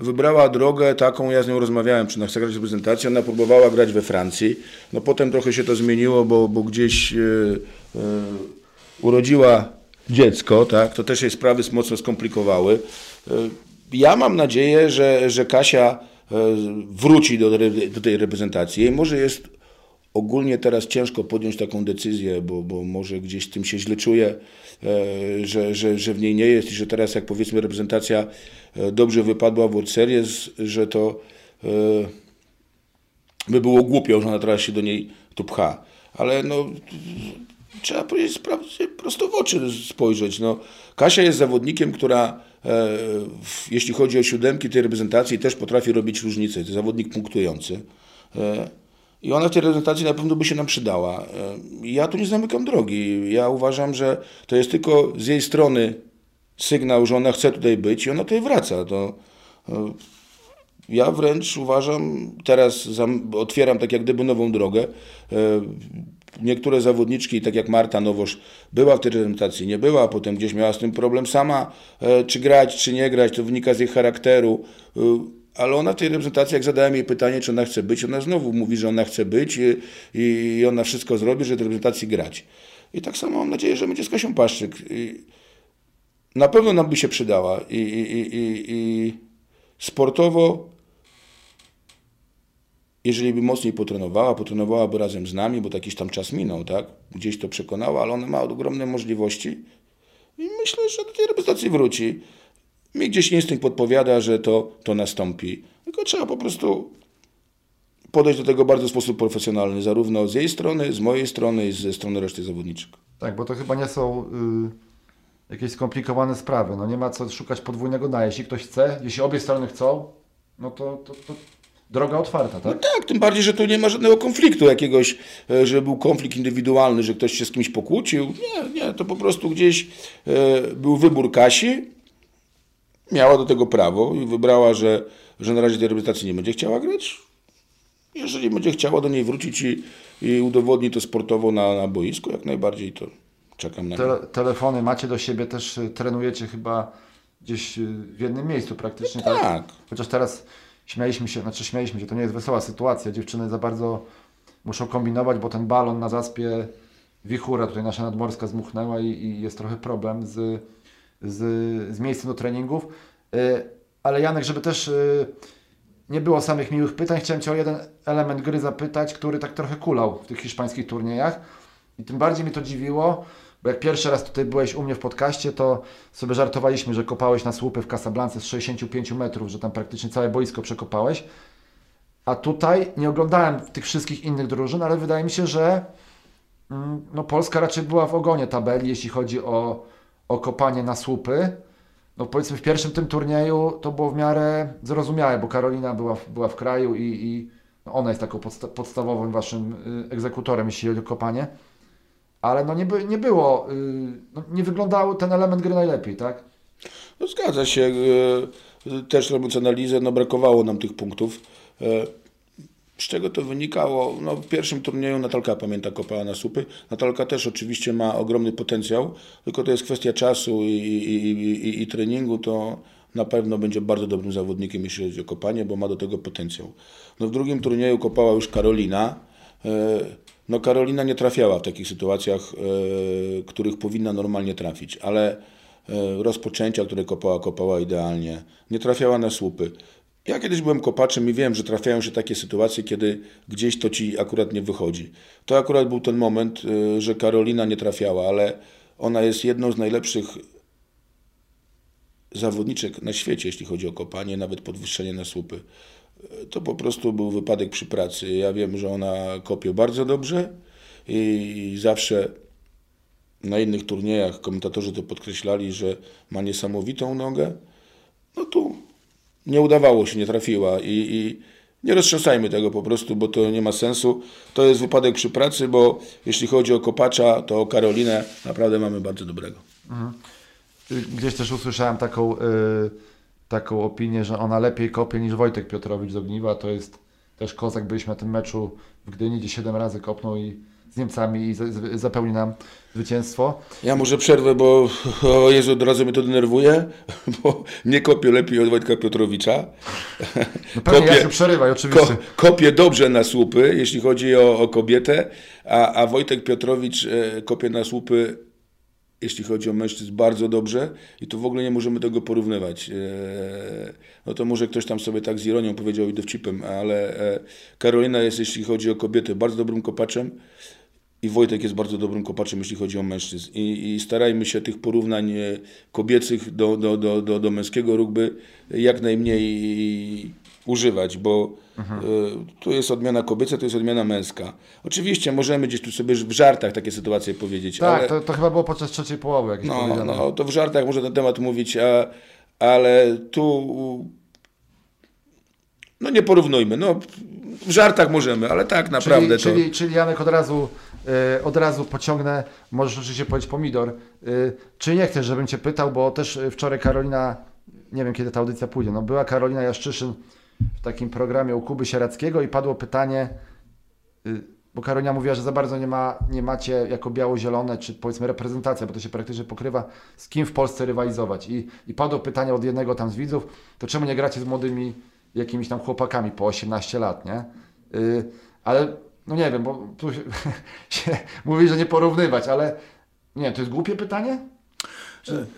wybrała drogę taką, ja z nią rozmawiałem, czy ona chce grać w reprezentacji, ona próbowała grać we Francji. No potem trochę się to zmieniło, bo, bo gdzieś urodziła dziecko, tak? To też jej sprawy mocno skomplikowały. Y, Ja mam nadzieję, że, że Kasia y, wróci do, do tej reprezentacji. Jej może jest ogólnie teraz ciężko podjąć taką decyzję, bo, bo może gdzieś tym się źle czuje, e, że, że, że w niej nie jest i że teraz jak powiedzmy reprezentacja e, dobrze wypadła w World Series, że to e, by było głupio, że ona teraz się do niej tu pcha. Ale no, trzeba powiedzieć, prosto w oczy spojrzeć. No, Kasia jest zawodnikiem, która e, jeśli chodzi o siódemki tej reprezentacji też potrafi robić różnicę. To zawodnik punktujący. E, I ona w tej reprezentacji na pewno by się nam przydała. E, Ja tu nie zamykam drogi. Ja uważam, że to jest tylko z jej strony sygnał, że ona chce tutaj być i ona tutaj wraca. To, e, ja wręcz uważam, teraz otwieram tak jak gdyby nową drogę. E, Niektóre zawodniczki, tak jak Marta Nowosz, była w tej reprezentacji, nie była, potem gdzieś miała z tym problem sama, e, czy grać, czy nie grać, to wynika z jej charakteru. E, Ale ona w tej reprezentacji, jak zadałem jej pytanie, czy ona chce być, ona znowu mówi, że ona chce być i, i ona wszystko zrobi, żeby w reprezentacji grać. I tak samo mam nadzieję, że będzie z Kasią Paszczyk. I na pewno nam by się przydała i, i, i sportowo jeżeli by mocniej potrenowała, potrenowałaby razem z nami, bo jakiś tam czas minął, tak? Gdzieś to przekonała, ale ona ma ogromne możliwości i myślę, że do tej reprezentacji wróci. Mi gdzieś instynkt podpowiada, że to, to nastąpi. Tylko trzeba po prostu podejść do tego bardzo w sposób profesjonalny, zarówno z jej strony, z mojej strony i ze strony reszty zawodniczych. Tak, bo to chyba nie są y, jakieś skomplikowane sprawy. No nie ma co szukać podwójnego dna. Jeśli ktoś chce, jeśli obie strony chcą, no to, to, to droga otwarta, tak? Tak, tym bardziej, że tu nie ma żadnego konfliktu jakiegoś, e, że był konflikt indywidualny, że ktoś się z kimś pokłócił. Nie, nie, to po prostu gdzieś e, był wybór Kasi, miała do tego prawo i wybrała, że, że na razie tej reprezentacji nie będzie chciała grać. Jeżeli będzie chciała do niej wrócić i, i udowodni to sportowo na, na boisku, jak najbardziej to czekam na Tele, telefony macie do siebie, też y, trenujecie chyba gdzieś w jednym miejscu praktycznie, tak? Tak. Chociaż teraz śmialiśmy się, znaczy śmialiśmy się, to nie jest wesoła sytuacja. Dziewczyny za bardzo muszą kombinować, bo ten balon na zaspie wichura, tutaj nasza nadmorska zmuchnęła i, i jest trochę problem z, z, z miejscem do treningów. Y, Ale Janek, żeby też y, nie było samych miłych pytań, chciałem Cię o jeden element gry zapytać, który tak trochę kulał w tych hiszpańskich turniejach. I tym bardziej mnie to dziwiło, bo jak pierwszy raz tutaj byłeś u mnie w podcaście, to sobie żartowaliśmy, że kopałeś na słupy w Casablance z 65 metrów, że tam praktycznie całe boisko przekopałeś. A tutaj nie oglądałem tych wszystkich innych drużyn, ale wydaje mi się, że mm, no, Polska raczej była w ogonie tabeli, jeśli chodzi o, o kopanie na słupy. No powiedzmy w pierwszym tym turnieju to było w miarę zrozumiałe, bo Karolina była, była w kraju i, i no ona jest taką podsta- podstawowym waszym y, egzekutorem, jeśli chodzi o kopanie. Ale no nie, by, nie było, y, no nie wyglądał ten element gry najlepiej, tak? No zgadza się. e, Też robiąc analizę, no brakowało nam tych punktów. Z czego to wynikało? No, w pierwszym turnieju Natalka pamięta kopała na słupy. Natalka też oczywiście ma ogromny potencjał, tylko to jest kwestia czasu i, i, i, i treningu. To na pewno będzie bardzo dobrym zawodnikiem, jeśli chodzi o kopanie, bo ma do tego potencjał. No, w drugim turnieju kopała już Karolina. No Karolina nie trafiała w takich sytuacjach, e, których powinna normalnie trafić, ale e, rozpoczęcia, które kopała, kopała idealnie. Nie trafiała na słupy. Ja kiedyś byłem kopaczem i wiem, że trafiają się takie sytuacje, kiedy gdzieś to ci akurat nie wychodzi. To akurat był ten moment, e, że Karolina nie trafiała, ale ona jest jedną z najlepszych zawodniczek na świecie, jeśli chodzi o kopanie, nawet podwyższenie na słupy. To po prostu był wypadek przy pracy. Ja wiem, że ona kopie bardzo dobrze i zawsze na innych turniejach komentatorzy to podkreślali, że ma niesamowitą nogę. No tu nie udawało się, nie trafiła i, i Nie roztrząsajmy tego po prostu, bo to nie ma sensu. To jest wypadek przy pracy, bo jeśli chodzi o kopacza, to o Karolinę naprawdę mamy bardzo dobrego. Y, Gdzieś też usłyszałem taką, y, taką opinię, że ona lepiej kopie niż Wojtek Piotrowicz z Ogniwa. To jest też kozak. Byliśmy na tym meczu w Gdyni, gdzie 7 razy kopnął i z Niemcami i zapełni nam zwycięstwo. Ja może przerwę, bo o Jezu, od razu mnie to denerwuje, bo nie kopię lepiej od Wojtka Piotrowicza. No pewnie Kopię- ja się przerywaj, oczywiście. Ko, kopie dobrze na słupy, jeśli chodzi o, o kobietę, a, a Wojtek Piotrowicz e, kopie na słupy, jeśli chodzi o mężczyzn, bardzo dobrze i tu w ogóle nie możemy tego porównywać. E, no to może ktoś tam sobie tak z ironią powiedział i dowcipem, ale e, Karolina jest, jeśli chodzi o kobiety, bardzo dobrym kopaczem i Wojtek jest bardzo dobrym kopaczem, jeśli chodzi o mężczyzn. I, i starajmy się tych porównań e, kobiecych do, do, do, do, do męskiego rugby jak najmniej używać, bo e, tu jest odmiana kobieca, tu jest odmiana męska. Oczywiście możemy gdzieś tu sobie w żartach takie sytuacje powiedzieć, Tak, ale to, to chyba było podczas trzeciej połowy, jakieś no, no, to w żartach można na ten temat mówić, a, ale tu no nie porównujmy. No, w żartach możemy, ale tak naprawdę czyli, to... czyli, czyli Janek od razu, y, od razu pociągnę, możesz oczywiście powiedzieć pomidor. Y, czy nie chcesz, żebym Cię pytał, bo też y, wczoraj Karolina, nie wiem kiedy ta audycja pójdzie, no była Karolina Jaszczyszyn w takim programie u Kuby Sierackiego i padło pytanie, y, bo Karolina mówiła, że za bardzo nie, ma, nie macie jako biało-zielone, czy powiedzmy reprezentacja, bo to się praktycznie pokrywa, z kim w Polsce rywalizować. I, I padło pytanie od jednego tam z widzów, to czemu nie gracie z młodymi jakimiś tam chłopakami po 18 lat, nie? Y, ale no nie wiem, bo tu się, się mówi, że nie porównywać, ale nie to jest głupie pytanie?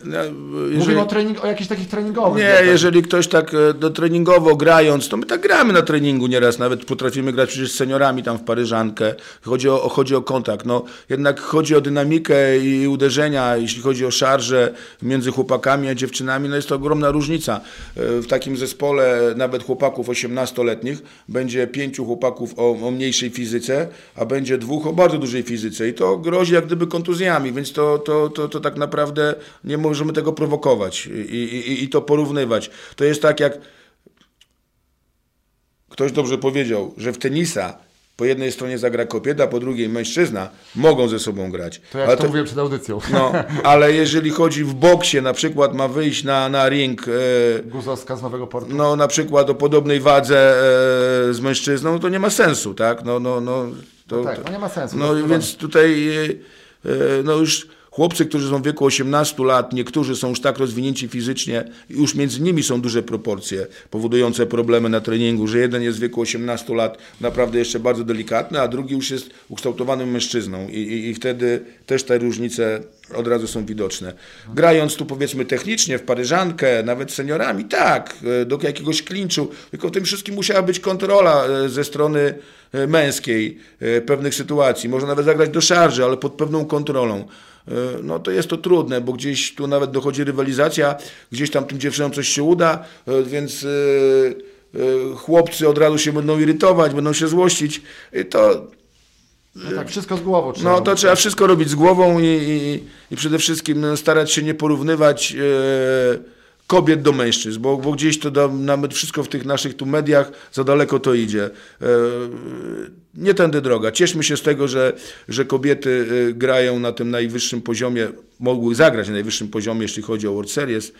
No, Mówimy jeżeli- o, trening, o jakichś takich treningowych. Nie, rzeczach. jeżeli ktoś tak e, do treningowo grając, to my tak gramy na treningu nieraz, nawet potrafimy grać przecież z seniorami tam w Paryżankę. Chodzi o, chodzi o kontakt. No, jednak chodzi o dynamikę i uderzenia, jeśli chodzi o szarże między chłopakami a dziewczynami, no jest to ogromna różnica. E, W takim zespole nawet chłopaków 18-letnich będzie pięciu chłopaków o, o mniejszej fizyce, a będzie dwóch o bardzo dużej fizyce i to grozi jak gdyby kontuzjami, więc to, to, to, to tak naprawdę nie możemy tego prowokować i, i, i to porównywać. To jest tak jak ktoś dobrze powiedział, że w tenisa po jednej stronie zagra kobieta, po drugiej mężczyzna, mogą ze sobą grać. To jak Ale to, mówiłem przed audycją. no, ale jeżeli chodzi w boksie, na przykład ma wyjść na, na ring, e, Guzowska z Nowego Portu. no na przykład o podobnej wadze e, z mężczyzną, to nie ma sensu, tak? No, no, no, to, tak, no nie ma sensu. no zdecydowanie. więc tutaj e, e, no już chłopcy, którzy są w wieku 18 lat, niektórzy są już tak rozwinięci fizycznie, już między nimi są duże proporcje powodujące problemy na treningu, że jeden jest w wieku 18 lat naprawdę jeszcze bardzo delikatny, a drugi już jest ukształtowanym mężczyzną i, i, i wtedy też te różnice od razu są widoczne. Grając tu powiedzmy technicznie w paryżankę, nawet seniorami, tak, e, do jakiegoś klinczu, tylko w tym wszystkim musiała być kontrola e, ze strony e, męskiej pewnych sytuacji. Można nawet zagrać do szarży, ale pod pewną kontrolą. E, No to jest to trudne, bo gdzieś tu nawet dochodzi rywalizacja, gdzieś tam tym dziewczynom coś się uda, e, więc e, chłopcy od razu się będą irytować, będą się złościć. I to No tak, wszystko z głową trzeba no to robić. trzeba wszystko robić z głową i, i, i przede wszystkim starać się nie porównywać kobiet do mężczyzn, bo, bo gdzieś to da, nawet wszystko w tych naszych tu mediach za daleko to idzie. Nie tędy droga. Cieszmy się z tego, że, że kobiety e, grają na tym najwyższym poziomie, mogły zagrać na najwyższym poziomie, jeśli chodzi o World Series.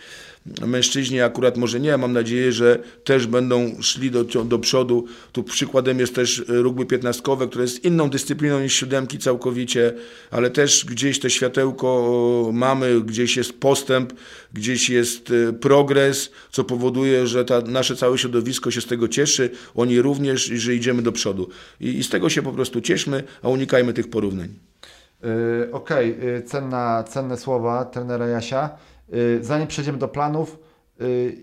Mężczyźni akurat może nie, mam nadzieję, że też będą szli do, do przodu. Tu przykładem jest też rugby piętnastkowe, które jest inną dyscypliną niż siódemki całkowicie, ale też gdzieś to światełko mamy, gdzieś jest postęp, gdzieś jest e, progres, co powoduje, że ta, nasze całe środowisko się z tego cieszy, oni również, że idziemy do przodu. I, I z tego się po prostu cieszmy, a unikajmy tych porównań. Y, Okej, y, cenna, cenne słowa trenera Jasia. Y, Zanim przejdziemy do planów, y,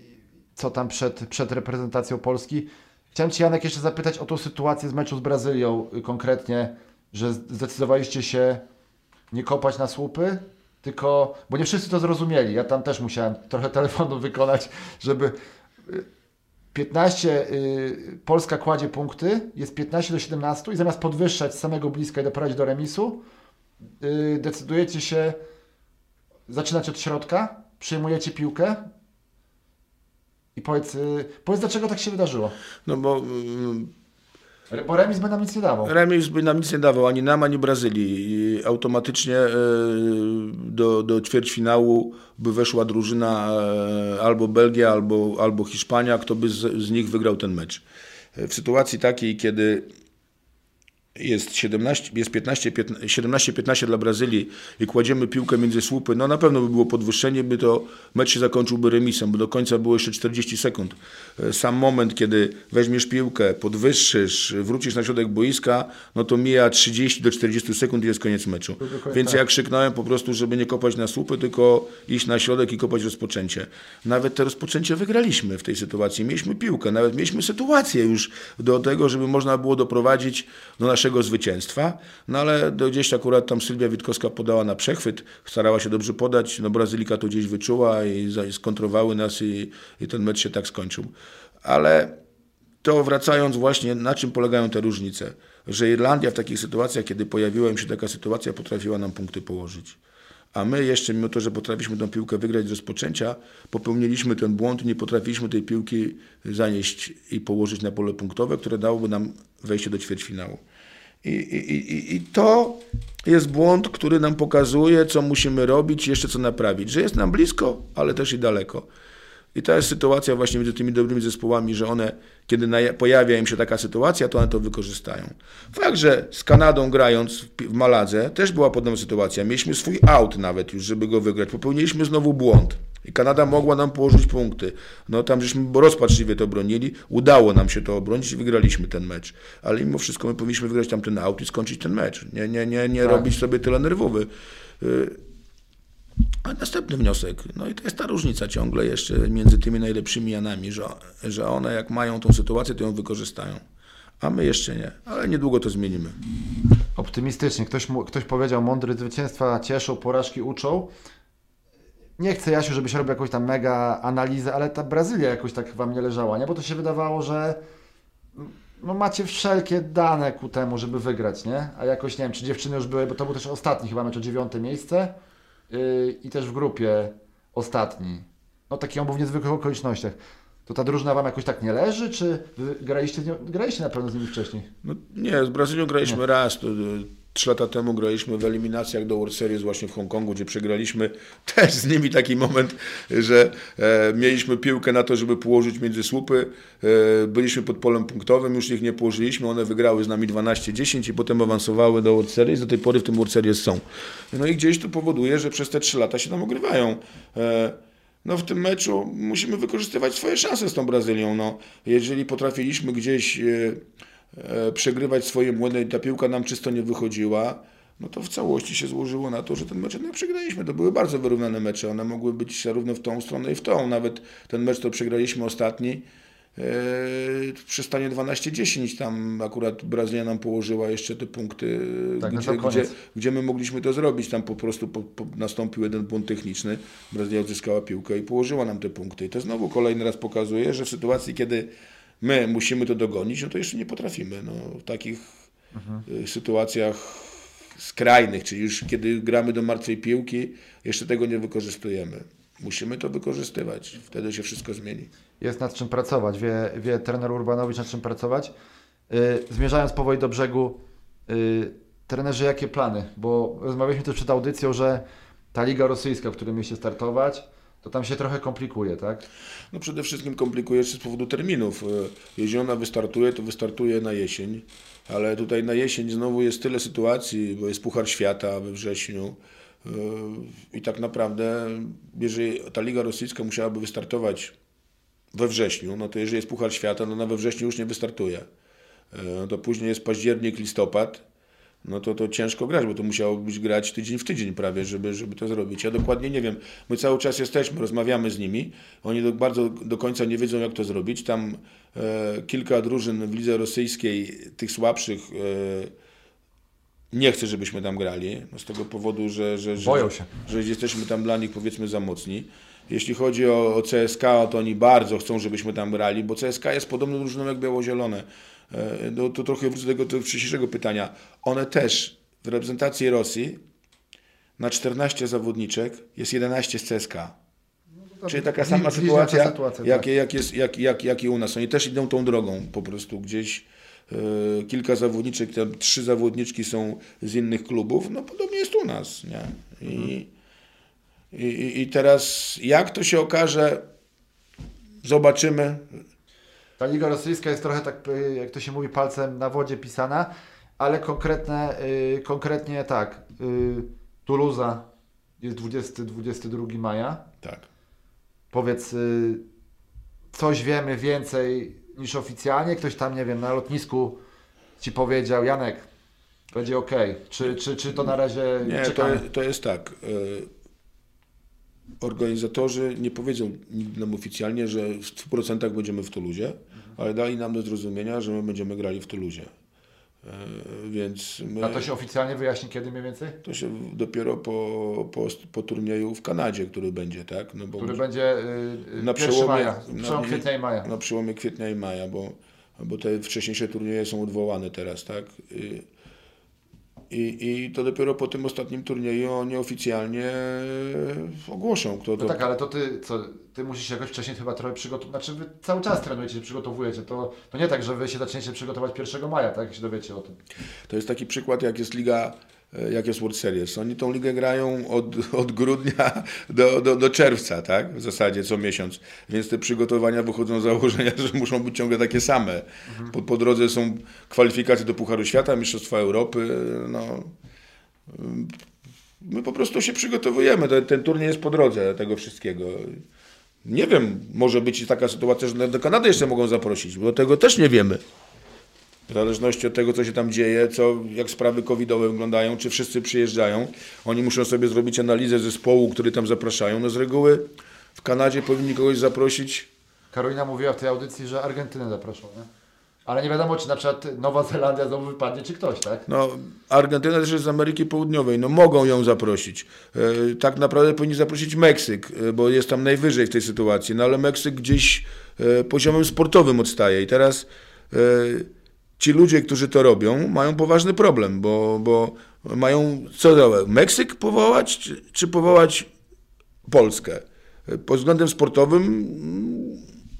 co tam przed, przed reprezentacją Polski, chciałem Cię Janek jeszcze zapytać o tą sytuację z meczu z Brazylią y, konkretnie, że zdecydowaliście się nie kopać na słupy, tylko, bo nie wszyscy to zrozumieli, ja tam też musiałem trochę telefonów wykonać, żeby y, 15, y, Polska kładzie punkty, jest 15 do 17 i zamiast podwyższać samego bliska i doprowadzić do remisu, y, decydujecie się zaczynać od środka, przyjmujecie piłkę I powiedz, y, powiedz dlaczego tak się wydarzyło? No bo mm, Bo remis by nam nic nie dawał. remis by nam nic nie dawał, ani nam, ani Brazylii. I automatycznie e, do, do ćwierćfinału by weszła drużyna e, albo Belgia, albo, albo Hiszpania, kto by z, z nich wygrał ten mecz. E, W sytuacji takiej, kiedy jest 17, jest 15, 15, 17-15 dla Brazylii i kładziemy piłkę między słupy, no na pewno by było podwyższenie, by to mecz się zakończyłby remisem, bo do końca było jeszcze 40 sekund. E, Sam moment, kiedy weźmiesz piłkę, podwyższysz, wrócisz na środek boiska, no to mija 30 do 40 sekund i jest koniec meczu. Więc tak. ja krzyknąłem po prostu, żeby nie kopać na słupy, tylko iść na środek i kopać rozpoczęcie. Nawet to rozpoczęcie wygraliśmy w tej sytuacji. Mieliśmy piłkę, nawet mieliśmy sytuację już do tego, żeby można było doprowadzić do naszego zwycięstwa. No ale gdzieś akurat tam Sylwia Witkowska podała na przechwyt, starała się dobrze podać, no Brazylika to gdzieś wyczuła i skontrowały nas i, i ten mecz się tak skończył. Ale to wracając właśnie, na czym polegają te różnice? Że Irlandia w takich sytuacjach, kiedy pojawiła im się taka sytuacja, potrafiła nam punkty położyć. A my jeszcze, mimo to, że potrafiliśmy tę piłkę wygrać z rozpoczęcia, popełniliśmy ten błąd nie potrafiliśmy tej piłki zanieść i położyć na pole punktowe, które dałoby nam wejście do ćwierćfinału. I, i, i, I to jest błąd, który nam pokazuje, co musimy robić, jeszcze co naprawić. Że jest nam blisko, ale też i daleko. I to jest sytuacja właśnie między tymi dobrymi zespołami, że one, kiedy pojawia im się taka sytuacja, to one to wykorzystają. Fakt, że z Kanadą grając w Maladze też była podobna sytuacja. Mieliśmy swój out nawet już, żeby go wygrać. Popełniliśmy znowu błąd. I Kanada mogła nam położyć punkty. No tam żeśmy rozpaczliwie to bronili. Udało nam się to obronić i wygraliśmy ten mecz. Ale mimo wszystko my powinniśmy wygrać tam ten out i skończyć ten mecz. Nie, nie, nie, nie Tak. robić sobie tyle nerwowy. Y, a następny wniosek, no i to jest ta różnica ciągle jeszcze między tymi najlepszymi Janami, że, że one jak mają tą sytuację, to ją wykorzystają. A my jeszcze nie, ale niedługo to zmienimy. Optymistycznie. Ktoś, ktoś powiedział, mądre zwycięstwa cieszą, porażki uczą. Nie chcę, Jasiu, żebyś robił jakąś tam mega analizę, ale ta Brazylia jakoś tak wam nie leżała, nie? Bo to się wydawało, że no macie wszelkie dane ku temu, żeby wygrać, nie? A jakoś, nie wiem, czy dziewczyny już były, bo to był też ostatni chyba mecz o dziewiąte miejsce yy, i też w grupie ostatni. No taki on był w niezwykłych okolicznościach. To ta drużyna wam jakoś tak nie leży, czy graliście, z nią, graliście na pewno z nimi wcześniej? No, nie, z Brazylią graliśmy raz. To, trzy lata temu graliśmy w eliminacjach do World Series właśnie w Hongkongu, gdzie przegraliśmy też z nimi taki moment, że e, mieliśmy piłkę na to, żeby położyć między słupy. E, byliśmy pod polem punktowym, już ich nie położyliśmy. One wygrały z nami 12-10 i potem awansowały do World Series. Do tej pory w tym World Series są. No i gdzieś to powoduje, że przez te trzy lata się tam ogrywają. E, no w tym meczu musimy wykorzystywać swoje szanse z tą Brazylią. No, jeżeli potrafiliśmy gdzieś e, przegrywać swoje błędy i ta piłka nam czysto nie wychodziła, no to w całości się złożyło na to, że ten mecz jednak przegraliśmy. To były bardzo wyrównane mecze. One mogły być zarówno w tą stronę i w tą. Nawet ten mecz, to przegraliśmy ostatni, e, przy stanie 12-10 tam akurat Brazylia nam położyła jeszcze te punkty, Tak, na gdzie, gdzie, gdzie my mogliśmy to zrobić. Tam po prostu po, po nastąpił jeden błąd techniczny, Brazylia odzyskała piłkę i położyła nam te punkty. I to znowu kolejny raz pokazuje, że w sytuacji, kiedy my musimy to dogonić, no to jeszcze nie potrafimy. No, w takich y, sytuacjach skrajnych, czyli już kiedy gramy do martwej piłki, jeszcze tego nie wykorzystujemy. Musimy to wykorzystywać, wtedy się wszystko zmieni. Jest nad czym pracować, wie, wie trener Urbanowicz nad czym pracować. Yy, zmierzając powoli do brzegu, yy, trenerzy jakie plany? Bo rozmawialiśmy też przed audycją, że ta liga rosyjska, w której mieliście startować, to tam się trochę komplikuje, tak? No przede wszystkim komplikuje się z powodu terminów. E, Jeśli ona wystartuje, to wystartuje na jesień, ale tutaj na jesień znowu jest tyle sytuacji, bo jest Puchar Świata we wrześniu e, i tak naprawdę, jeżeli ta Liga Rosyjska musiałaby wystartować we wrześniu, no to jeżeli jest Puchar Świata, no na we wrześniu już nie wystartuje. No to później jest październik, listopad, no to to ciężko grać, bo to musiało być grać tydzień w tydzień prawie, żeby, żeby to zrobić. Ja dokładnie nie wiem. My cały czas jesteśmy, rozmawiamy z nimi. Oni do, bardzo do końca nie wiedzą, jak to zrobić. Tam e, kilka drużyn w lidze rosyjskiej, tych słabszych, e, nie chce, żebyśmy tam grali. No z tego powodu, że, że, że, Boją się. że jesteśmy tam dla nich powiedzmy za mocni. Jeśli chodzi o, o CSK, to oni bardzo chcą, żebyśmy tam grali, bo CSK jest podobną drużyną jak Biało-Zielone. E, No to trochę wrócę do tego, tego wcześniejszego pytania. One też w reprezentacji Rosji na 14 zawodniczek jest 11 z CSK. Czyli taka sama sytuacja, sytuacja, jak, tak. jak, jest, jak, jak, jak i u nas. Oni też idą tą drogą po prostu gdzieś. e, kilka zawodniczek, tam trzy zawodniczki są z innych klubów, no podobnie jest u nas, nie? I, i, i- I teraz jak to się okaże, zobaczymy. Ta liga rosyjska jest trochę tak, y, jak to się mówi, palcem na wodzie pisana, ale konkretne, y, konkretnie tak. Y, Toulouse jest 20-22 maja. Tak. Powiedz, coś wiemy więcej niż oficjalnie? Ktoś tam, nie wiem, na lotnisku ci powiedział, Janek, będzie ok. Czy, czy, czy to na razie Nie, to, to jest tak. Organizatorzy nie powiedzą nigdy nam oficjalnie, że w 100% będziemy w Tuluzie, ale dali nam do zrozumienia, że my będziemy grali w Tuluzie. E, Więc my, A to się oficjalnie wyjaśni kiedy mniej więcej? to się dopiero po, po, po turnieju w Kanadzie, który będzie, tak? No bo Który będzie y, na 1 przełomie, maja, na- kwietnia i maja. Na przełomie kwietnia i maja, bo, bo te wcześniejsze turnieje są odwołane teraz, tak? I, i, I to dopiero po tym ostatnim turnieju oni oficjalnie ogłoszą, kto to. No tak, ale to ty, co, ty musisz jakoś wcześniej chyba trochę przygotować, znaczy wy cały czas trenujecie, się przygotowujecie, to, to nie tak, że wy się zaczniecie przygotować 1 maja, tak, jak się dowiecie o tym. To jest taki przykład, jak jest liga, jak jest World Series. Oni tą ligę grają od, od grudnia do, do, do czerwca, tak? W zasadzie co miesiąc. Więc te przygotowania wychodzą z założenia, że muszą być ciągle takie same. Po, po drodze są kwalifikacje do Pucharu Świata, Mistrzostwa Europy. No. My po prostu się przygotowujemy. Ten, ten turniej jest po drodze tego wszystkiego. Nie wiem, może być taka sytuacja, że do Kanady jeszcze mogą zaprosić, bo tego też nie wiemy. W zależności od tego, co się tam dzieje, co, jak sprawy covidowe wyglądają, czy wszyscy przyjeżdżają. Oni muszą sobie zrobić analizę zespołu, który tam zapraszają. No z reguły w Kanadzie powinni kogoś zaprosić. Karolina mówiła w tej audycji, że Argentynę zaproszą, nie? Ale nie wiadomo, czy na przykład Nowa Zelandia znowu wypadnie, czy ktoś, tak? No, Argentyna też jest z Ameryki Południowej. No mogą ją zaprosić. E, tak naprawdę powinni zaprosić Meksyk, e, bo jest tam najwyżej w tej sytuacji. No ale Meksyk gdzieś e, poziomem sportowym odstaje. I teraz e, ci ludzie, którzy to robią, mają poważny problem, bo, bo mają co robić? Meksyk powołać, czy, czy powołać Polskę? Pod względem sportowym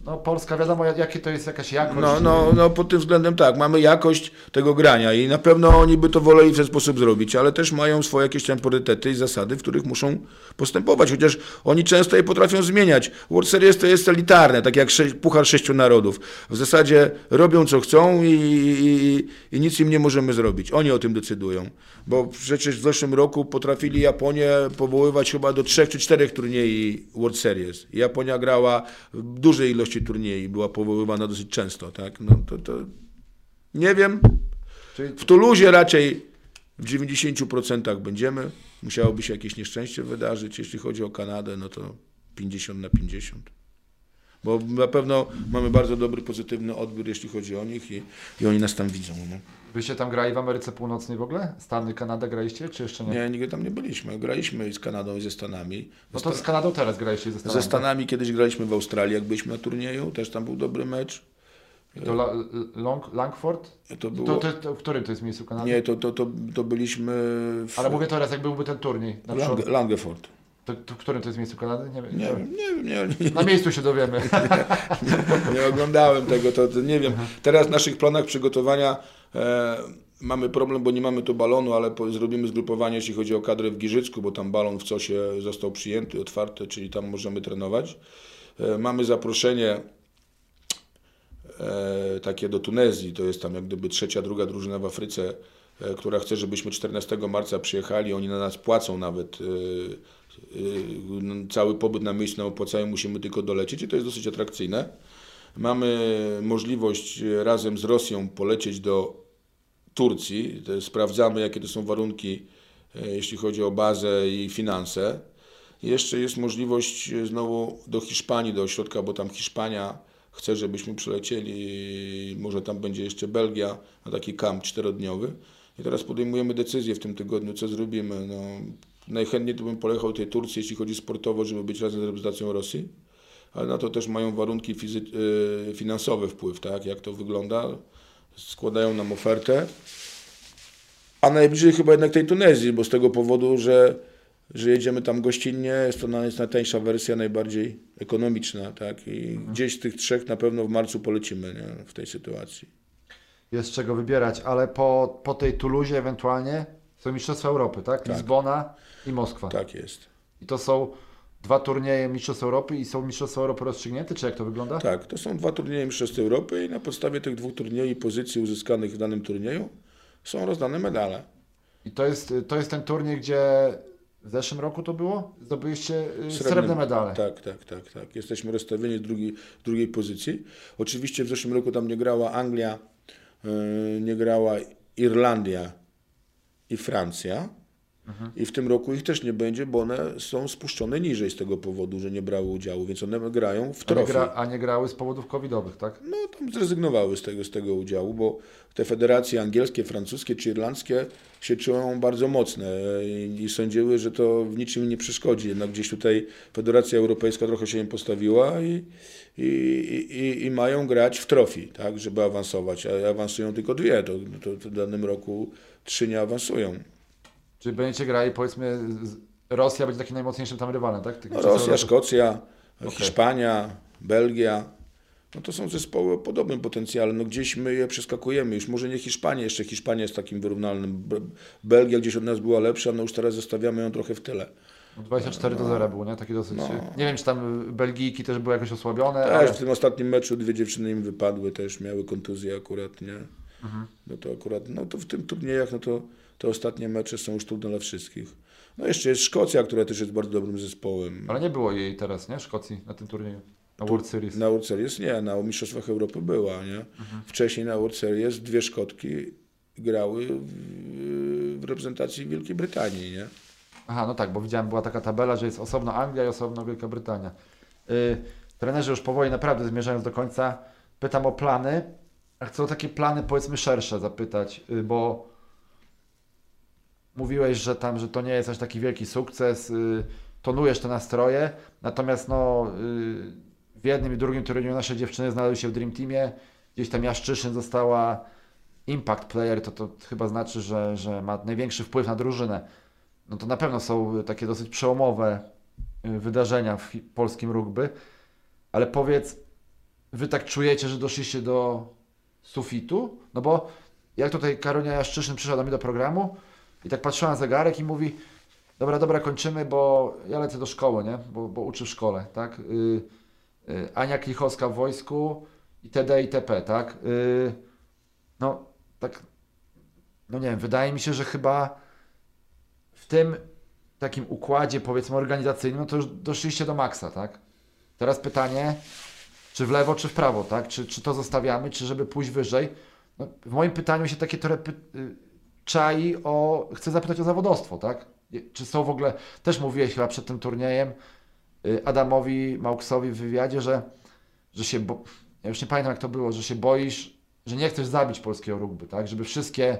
No Polska, wiadomo, jak- jakie to jest jakaś jakość. no, no, no pod tym względem tak, mamy jakość tego grania i na pewno oni by to woleli w ten sposób zrobić, ale też mają swoje jakieś tam priorytety i zasady, w których muszą postępować, chociaż oni często je potrafią zmieniać. World Series to jest elitarne, tak jak sze- Puchar Sześciu Narodów. W zasadzie robią co chcą i, i, i nic im nie możemy zrobić. Oni o tym decydują, bo przecież w zeszłym roku potrafili Japonię powoływać chyba do trzech czy czterech turniej World Series. Japonia grała w dużej ilości turniej, była powoływana dosyć często, tak? No to, to nie wiem. W Tuluzie raczej w 90% będziemy. Musiałoby się jakieś nieszczęście wydarzyć. Jeśli chodzi o Kanadę, no to 50 na 50. Bo na pewno mamy bardzo dobry, pozytywny odbiór, jeśli chodzi o nich i, i oni nas tam widzą. No. Wyście tam grali w Ameryce Północnej w ogóle? Stany, Kanada graliście, czy jeszcze nie? Nie, nigdy tam nie byliśmy. Graliśmy z Kanadą i ze Stanami. No to z Kanadą teraz graliście ze Stanami. Ze Stanami kiedyś graliśmy w Australii, jak byliśmy na turnieju. Też tam był dobry mecz. To La, Long, Langford? To było... To, to, to, w którym to jest miejscu Kanady? Nie, to, to, to, to byliśmy w Ale mówię teraz, jak byłby ten turniej. Przykład, Lange, Langeford. To, to, w którym to jest miejscu Kanady? Nie, wiem. Nie wiem, nie, nie, nie, Na miejscu się dowiemy. Nie oglądałem tego, to, to nie wiem. Teraz w naszych planach przygotowania e, mamy problem, bo nie mamy tu balonu, ale po, zrobimy zgrupowanie, jeśli chodzi o kadrę w Giżycku, bo tam balon w COSie został przyjęty, otwarty, czyli tam możemy trenować. E, mamy zaproszenie e, takie do Tunezji, to jest tam jak gdyby trzecia, druga drużyna w Afryce, e, która chce, żebyśmy 14 marca przyjechali, oni na nas płacą nawet e, cały pobyt na miejscu nam opłacają, musimy tylko dolecieć i to jest dosyć atrakcyjne. Mamy możliwość e, razem z Rosją polecieć do Turcji. Sprawdzamy, jakie to są warunki, e, jeśli chodzi o bazę i finanse. Jeszcze jest możliwość znowu do Hiszpanii, do ośrodka, bo tam Hiszpania chce, żebyśmy przylecieli, może tam będzie jeszcze Belgia, na taki kamp czterodniowy. I teraz podejmujemy decyzję w tym tygodniu, co zrobimy. No, najchętniej to bym polechał tej Turcji, jeśli chodzi sportowo, żeby być razem z reprezentacją Rosji, ale na to też mają warunki y, finansowe wpływ, tak, jak to wygląda. Składają nam ofertę. A najbliżej chyba jednak tej Tunezji, bo z tego powodu, że że jedziemy tam gościnnie, jest to jest najtańsza wersja, najbardziej ekonomiczna, tak? I gdzieś z tych trzech na pewno w marcu polecimy nie? w tej sytuacji. Jest czego wybierać, ale po, po tej Tuluzie ewentualnie są Mistrzostwa Europy, tak? Lizbona i Moskwa. Tak jest. I to są dwa turnieje Mistrzostw Europy i są Mistrzostwa Europy rozstrzygnięte, czy jak to wygląda? Tak, to są dwa turnieje Mistrzostw Europy i na podstawie tych dwóch turniejów i pozycji uzyskanych w danym turnieju są rozdane medale. I to jest, to jest ten turniej, gdzie w zeszłym roku to było? Zdobyliście y, srebrne, medale. Tak, tak, tak, tak. Jesteśmy rozstawieni w drugiej, drugiej pozycji. Oczywiście w zeszłym roku tam nie grała Anglia, yy, nie grała Irlandia i Francja. Mhm. I w tym roku ich też nie będzie, bo one są spuszczone niżej z tego powodu, że nie brały udziału, więc one grają w A nie, gra, a nie grały z powodów covidowych, tak? No, tam zrezygnowały z tego, z tego udziału, bo te federacje angielskie, francuskie czy irlandzkie się czują bardzo mocne i, sądziły, że to w niczym nie przeszkodzi. Jednak gdzieś tutaj Federacja Europejska trochę się im postawiła i, i, i, i mają grać w trofii, tak, żeby awansować, a awansują tylko dwie, to, to w danym roku trzy nie awansują. Czyli będziecie grali, powiedzmy, Rosja będzie takim najmocniejszym tam rywalem, tak? No, Rosja. Szkocja, Okej. Hiszpania, Belgia. No to są zespoły o podobnym potencjale. No gdzieś my je przeskakujemy. Już może nie Hiszpania, jeszcze Hiszpania jest takim wyrównalnym. Be- Belgia gdzieś od nas była lepsza, no już teraz zostawiamy ją trochę w tyle. No 24 do 0 było, nie? Takie dosyć... No. Nie wiem, czy tam Belgijki też były jakoś osłabione, Też ale... w tym ostatnim meczu dwie dziewczyny im wypadły, też miały kontuzję akurat, nie? Mhm. No to akurat, no to w tym turniejach, no to te ostatnie mecze są już trudne dla wszystkich. No jeszcze jest Szkocja, która też jest bardzo dobrym zespołem. Ale nie było jej teraz, nie? Szkocji na tym turnieju. Na World Series. Na World Series nie, na Mistrzostwach Europy była, nie? Wcześniej na World Series dwie Szkotki grały w, w reprezentacji Wielkiej Brytanii, nie? Aha, no tak, bo widziałem, była taka tabela, że jest osobno Anglia i osobno Wielka Brytania. Yy, trenerzy już powoli naprawdę zmierzając do końca, pytam o plany. A chcę o takie plany powiedzmy szersze zapytać, yy, bo mówiłeś, że tam, że to nie jest aż taki wielki sukces, yy, tonujesz te nastroje, natomiast no yy, w jednym i drugim turnieju nasze dziewczyny znalazły się w Dream Teamie, gdzieś tam Jaszczyszyn została impact player, to, to chyba znaczy, że, że ma największy wpływ na drużynę no to na pewno są takie dosyć przełomowe y, wydarzenia w polskim rugby, ale powiedz, wy tak czujecie, że doszliście do sufitu? No bo jak tutaj Karonia Jaszczyszyn przyszła do mnie do programu i tak patrzyła na zegarek i mówi dobra, dobra, kończymy, bo ja lecę do szkoły, nie? Bo, bo uczy w szkole, tak? Y, y, Ania Klichowska w wojsku itd. itp., tak? Y, no, tak, no nie wiem, wydaje mi się, że chyba w tym takim układzie, powiedzmy, organizacyjnym, no to już doszliście do maksa, tak? Teraz pytanie, czy w lewo, czy w prawo, tak? Czy, czy to zostawiamy, czy żeby pójść wyżej? No, w moim pytaniu się takie trochę czai o... Chcę zapytać o zawodowstwo, tak? Czy są w ogóle... Też mówiłeś chyba przed tym turniejem y, Adamowi Mauksowi w wywiadzie, że, że się... Bo... Ja już nie pamiętam, jak to było, że się boisz, że nie chcesz zabić polskiego rugby, tak? Żeby wszystkie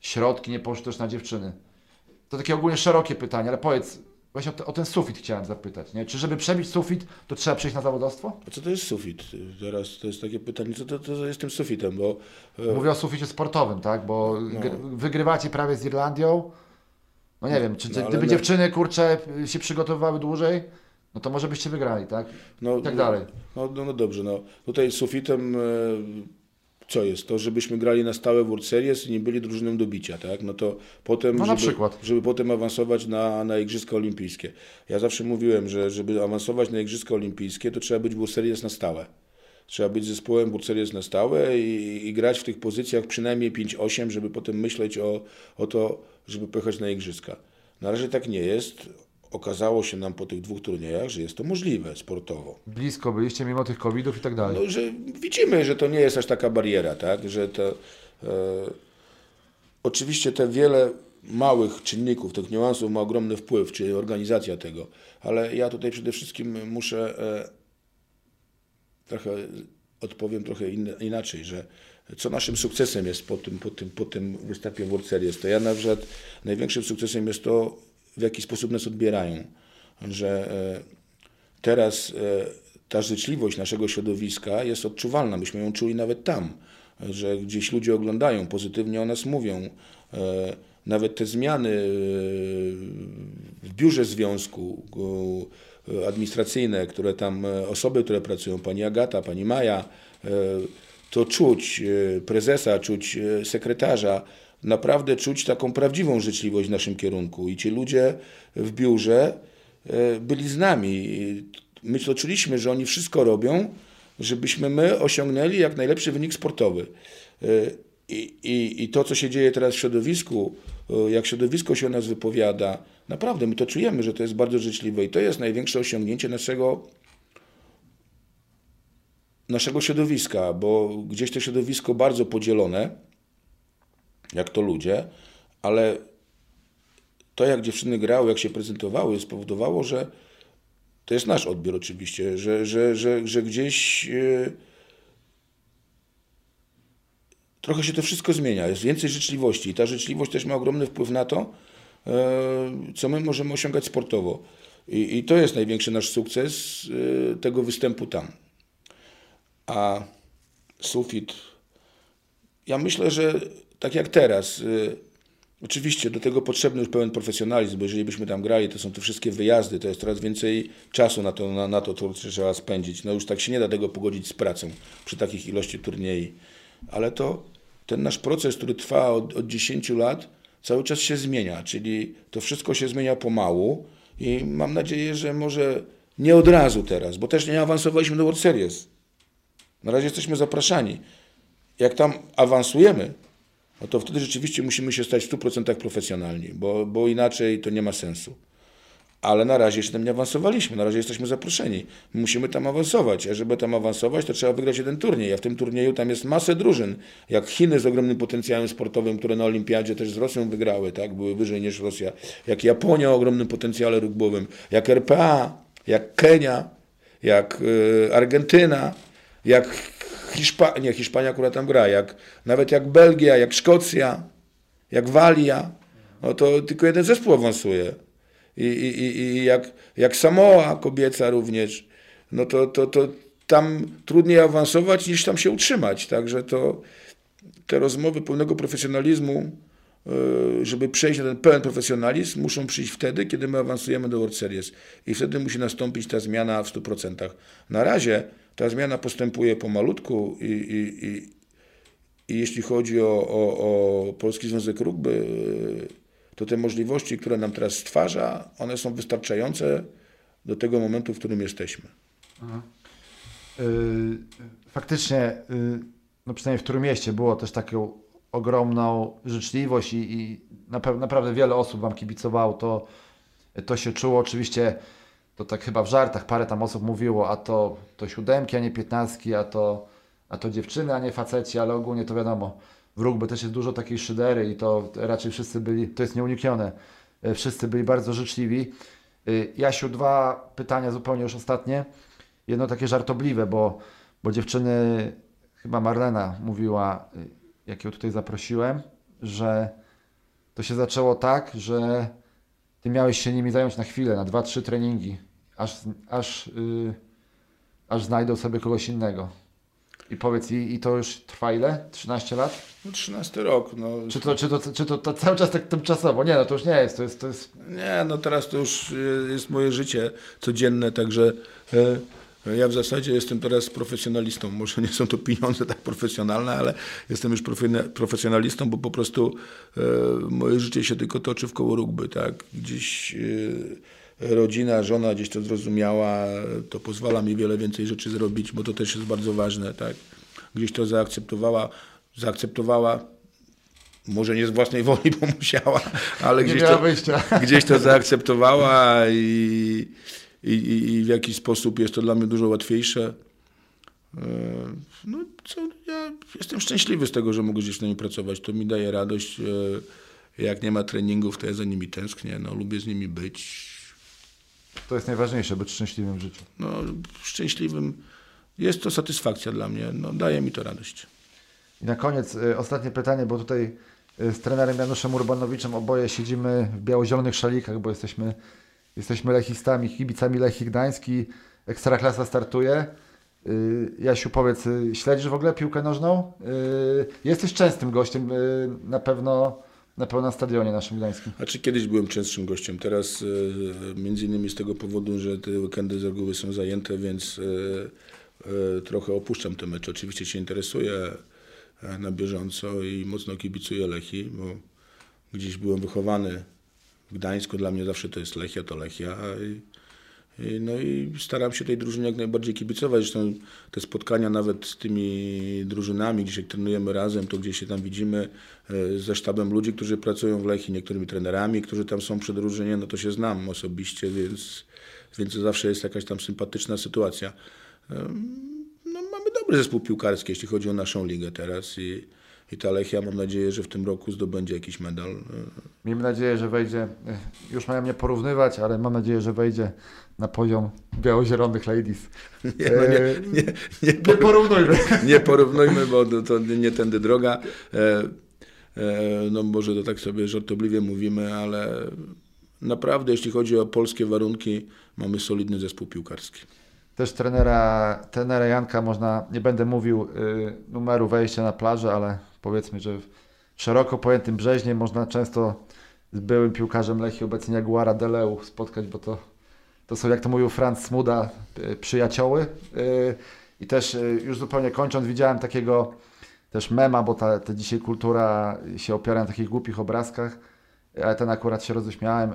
środki nie poszły też na dziewczyny. To takie ogólnie szerokie pytanie, ale powiedz, właśnie o, te, o ten sufit chciałem zapytać, nie? Czy żeby przebić sufit, to trzeba przejść na zawodowstwo? A co to jest sufit? Teraz to jest takie pytanie, co to, to jest tym sufitem, bo e, Mówię o suficie sportowym, tak? Bo No. gr- wygrywacie prawie z Irlandią. No nie wiem, czy, no gdyby my- dziewczyny, kurcze, się przygotowywały dłużej, no to może byście wygrali, tak? no, I tak dalej. No, no, no dobrze, no tutaj sufitem e, co jest? To, żebyśmy grali na stałe w World Series i nie byli drużyną do bicia, tak? No to potem, No żeby, żeby potem awansować na, na Igrzyska Olimpijskie. Ja zawsze mówiłem, że żeby awansować na Igrzyska Olimpijskie, to trzeba być w World Series na stałe. Trzeba być zespołem World Series na stałe i, i grać w tych pozycjach przynajmniej 5-8, żeby potem myśleć o, o to, żeby pojechać na Igrzyska. Na razie tak nie jest. Okazało się nam po tych dwóch turniejach, że jest to możliwe sportowo. Blisko byliście mimo tych covidów i tak dalej. No, że widzimy, że to nie jest aż taka bariera, tak? Że to, e, oczywiście te wiele małych czynników, tych niuansów ma ogromny wpływ, czyli organizacja tego, ale ja tutaj przede wszystkim muszę e, trochę odpowiem trochę in, inaczej, że co naszym sukcesem jest po tym, po tym, po tym występie w World Series, to ja na przykład największym sukcesem jest to, w jaki sposób nas odbierają, że e, teraz e, ta życzliwość naszego środowiska jest odczuwalna. Myśmy ją czuli nawet tam, że gdzieś ludzie oglądają, pozytywnie o nas mówią. E, Nawet te zmiany w biurze związku, administracyjne, które tam, osoby, które pracują, pani Agata, pani Maja, to czuć prezesa, czuć sekretarza, naprawdę czuć taką prawdziwą życzliwość w naszym kierunku. I ci ludzie w biurze byli z nami. My to czuliśmy, że oni wszystko robią, żebyśmy my osiągnęli jak najlepszy wynik sportowy. I, i, I to, co się dzieje teraz w środowisku, jak środowisko się o nas wypowiada, naprawdę my to czujemy, że to jest bardzo życzliwe i to jest największe osiągnięcie naszego, naszego środowiska, bo gdzieś to środowisko bardzo podzielone, jak to ludzie, ale to, jak dziewczyny grały, jak się prezentowały, spowodowało, że to jest nasz odbiór oczywiście, że, że, że, że gdzieś. Yy, trochę się to wszystko zmienia, jest więcej życzliwości i ta życzliwość też ma ogromny wpływ na to, e, co my możemy osiągać sportowo. I, i to jest największy nasz sukces e, tego występu tam. A sufit, ja myślę, że tak jak teraz, e, Oczywiście do tego potrzebny już pełen profesjonalizm, bo jeżeli byśmy tam grali, to są te wszystkie wyjazdy, to jest coraz więcej czasu na to, na, na to, co trzeba spędzić. No już tak się nie da tego pogodzić z pracą przy takich ilości turniej. Ale to ten nasz proces, który trwa od, od 10 lat, cały czas się zmienia, czyli to wszystko się zmienia pomału i mam nadzieję, że może nie od razu teraz, bo też nie awansowaliśmy do World Series. Na razie jesteśmy zapraszani. Jak tam awansujemy, no to wtedy rzeczywiście musimy się stać w 100% profesjonalni, bo, bo inaczej to nie ma sensu. Ale na razie jeszcze tam nie awansowaliśmy, na razie jesteśmy zaproszeni. Musimy tam awansować, a żeby tam awansować, to trzeba wygrać jeden turniej, a w tym turnieju tam jest masę drużyn, jak Chiny z ogromnym potencjałem sportowym, które na olimpiadzie też z Rosją wygrały, tak, były wyżej niż Rosja, jak Japonia o ogromnym potencjale rugbowym, jak RPA, jak Kenia, jak y, Argentyna, jak Hiszpania, nie, Hiszpania akurat tam gra, jak, nawet jak Belgia, jak Szkocja, jak Walia, no to tylko jeden zespół awansuje i, i, i jak, jak Samoa kobieca również, no to, to, to tam trudniej awansować niż tam się utrzymać. Także to te rozmowy pełnego profesjonalizmu, e, żeby przejść na ten pełen profesjonalizm, muszą przyjść wtedy, kiedy my awansujemy do World Series. I wtedy musi nastąpić ta zmiana w 100%. Na razie ta zmiana postępuje pomalutku i, i, i, i jeśli chodzi o, o, o Polski Związek Rugby, to te możliwości, które nam teraz stwarza, one są wystarczające do tego momentu, w którym jesteśmy. Yy, faktycznie, yy, no przynajmniej w którym mieście było też taką ogromną życzliwość i, i naprawdę wiele osób Wam kibicowało, to, to się czuło. Oczywiście to tak chyba w żartach parę tam osób mówiło, a to, to siódemki, a nie piętnastki, a to, a to dziewczyny, a nie faceci, ale ogólnie to wiadomo, w rugby też jest dużo takiej szydery i to raczej wszyscy byli, to jest nieuniknione, e, wszyscy byli bardzo życzliwi. E, Jasiu, dwa pytania zupełnie już ostatnie. Jedno takie żartobliwe, bo, bo dziewczyny, chyba Marlena mówiła, e, jak ją tutaj zaprosiłem, że to się zaczęło tak, że ty miałeś się nimi zająć na chwilę, na dwa, trzy treningi, aż, aż, yy, aż znajdą sobie kogoś innego. I powiedz, i, i to już trwa ile? 13 lat? No 13 rok. No. Czy, to, czy, to, czy to, to cały czas tak tymczasowo? Nie, no to już nie jest. To jest, to jest... Nie, no teraz to już jest moje życie codzienne, także e, ja w zasadzie jestem teraz profesjonalistą. Może nie są to pieniądze tak profesjonalne, ale jestem już profesjonalistą, bo po prostu e, moje życie się tylko toczy w koło rugby. Tak? Gdzieś... E, rodzina, żona gdzieś to zrozumiała, to pozwala mi wiele więcej rzeczy zrobić, bo to też jest bardzo ważne, tak. Gdzieś to zaakceptowała, zaakceptowała, może nie z własnej woli, bo musiała, ale gdzieś to, gdzieś to zaakceptowała i, i, i w jakiś sposób jest to dla mnie dużo łatwiejsze. E, no co, ja jestem szczęśliwy z tego, że mogę gdzieś z nimi pracować. To mi daje radość. E, jak nie ma treningów, to ja za nimi tęsknię. No, lubię z nimi być to jest najważniejsze, być szczęśliwym w życiu. No, szczęśliwym jest to satysfakcja dla mnie. No, daje mi to radość. I na koniec y, ostatnie pytanie, bo tutaj y, z trenerem Januszem Urbanowiczem oboje siedzimy w biało-zielonych szalikach, bo jesteśmy, jesteśmy lechistami, kibicami Lechii Gdański. Ekstraklasa startuje. Y, Jasiu, powiedz, śledzisz w ogóle piłkę nożną? Jesteś częstym gościem, na pewno na pełnym stadionie naszym gdańskim. Znaczy kiedyś byłem częstszym gościem, teraz e, między innymi z tego powodu, że te weekendy z reguły są zajęte, więc e, e, trochę opuszczam te mecze. Oczywiście się interesuję na bieżąco i mocno kibicuję Lechi, bo gdzieś byłem wychowany w Gdańsku, dla mnie zawsze to jest Lechia, to Lechia. I, no i staram się tej drużynie jak najbardziej kibicować. Zresztą te spotkania nawet z tymi drużynami, gdzie się trenujemy razem, to gdzie się tam widzimy e, ze sztabem ludzi, którzy pracują w Lechii, niektórymi trenerami, którzy tam są przy drużynie, no to się znam osobiście, więc, więc zawsze jest jakaś tam sympatyczna sytuacja. No, mamy dobry zespół piłkarski, jeśli chodzi o naszą ligę teraz i, i ta Lechia mam nadzieję, że w tym roku zdobędzie jakiś medal. E, Miejmy nadzieję, że wejdzie, e, już mają mnie porównywać, ale mam nadzieję, że wejdzie na poziom biało-zielonych ladies. Nie, no nie, nie, nie, Nie porównujmy. nie porównujmy, bo to, nie tędy droga. E, e, no może to tak sobie żartobliwie mówimy, ale naprawdę jeśli chodzi o polskie warunki, mamy solidny zespół piłkarski. Też trenera, trenera Janka można, nie będę mówił y, numeru wejścia na plażę, ale powiedzmy, że w szeroko pojętym Brzeźnie można często z byłym piłkarzem Lechii, obecnie Jaguara Deleu spotkać, bo to, to są, jak to mówił Franz Smuda, y, przyjacioły. Y, I też y, już zupełnie kończąc, widziałem takiego też mema, bo ta, ta dzisiaj kultura się opiera na takich głupich obrazkach, ale ten akurat się roześmiałem.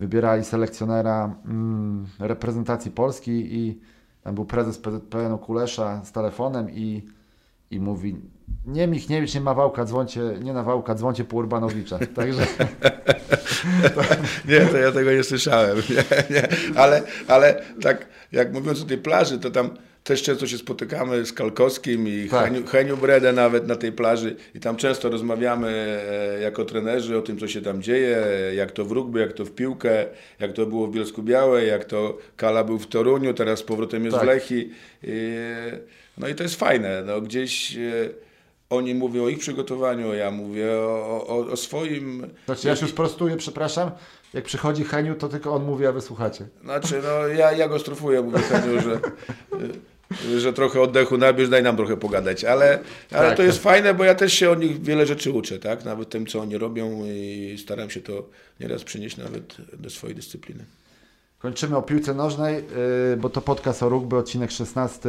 Wybierali selekcjonera mm, reprezentacji Polski i tam był prezes PZPN-u Kulesza z telefonem i, i mówi nie Michniewicz, nie Mawałka, dzwoncie, nie Nawałka, dzwoncie po Urbanowicza. Także Nie, to ja tego nie słyszałem. Nie, nie. Ale, ale tak jak mówiąc o tej plaży, to tam też często się spotykamy z Kalkowskim i Tak. Heniu, Heniu Bredę nawet na tej plaży i tam często rozmawiamy e, jako trenerzy o tym, co się tam dzieje, jak to w rugby, jak to w piłkę, jak to było w Bielsku Białej, jak to Kala był w Toruniu, teraz z powrotem jest Tak. w Lechii. I, no i to jest fajne. No, gdzieś e, oni mówią o ich przygotowaniu, ja mówię o, o, o swoim... znaczy, ja się już prostuję, przepraszam. Jak przychodzi Heniu, to tylko on mówi, a wy słuchacie. Znaczy, no ja, ja go strufuję, mówię Heniu, że, y, że trochę oddechu nabierz, daj nam trochę pogadać, ale, ale Tak, to jest tak. fajne, bo ja też się o nich wiele rzeczy uczę, tak? Nawet tym, co oni robią i staram się to nieraz przynieść nawet do swojej dyscypliny. Kończymy o piłce nożnej, yy, bo to podcast o rugby, odcinek 16.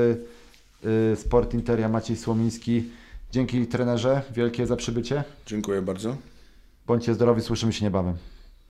Yy, Sport Interia Maciej Słomiński. Dzięki trenerze, wielkie za przybycie. Dziękuję bardzo. Bądźcie zdrowi, słyszymy się niebawem.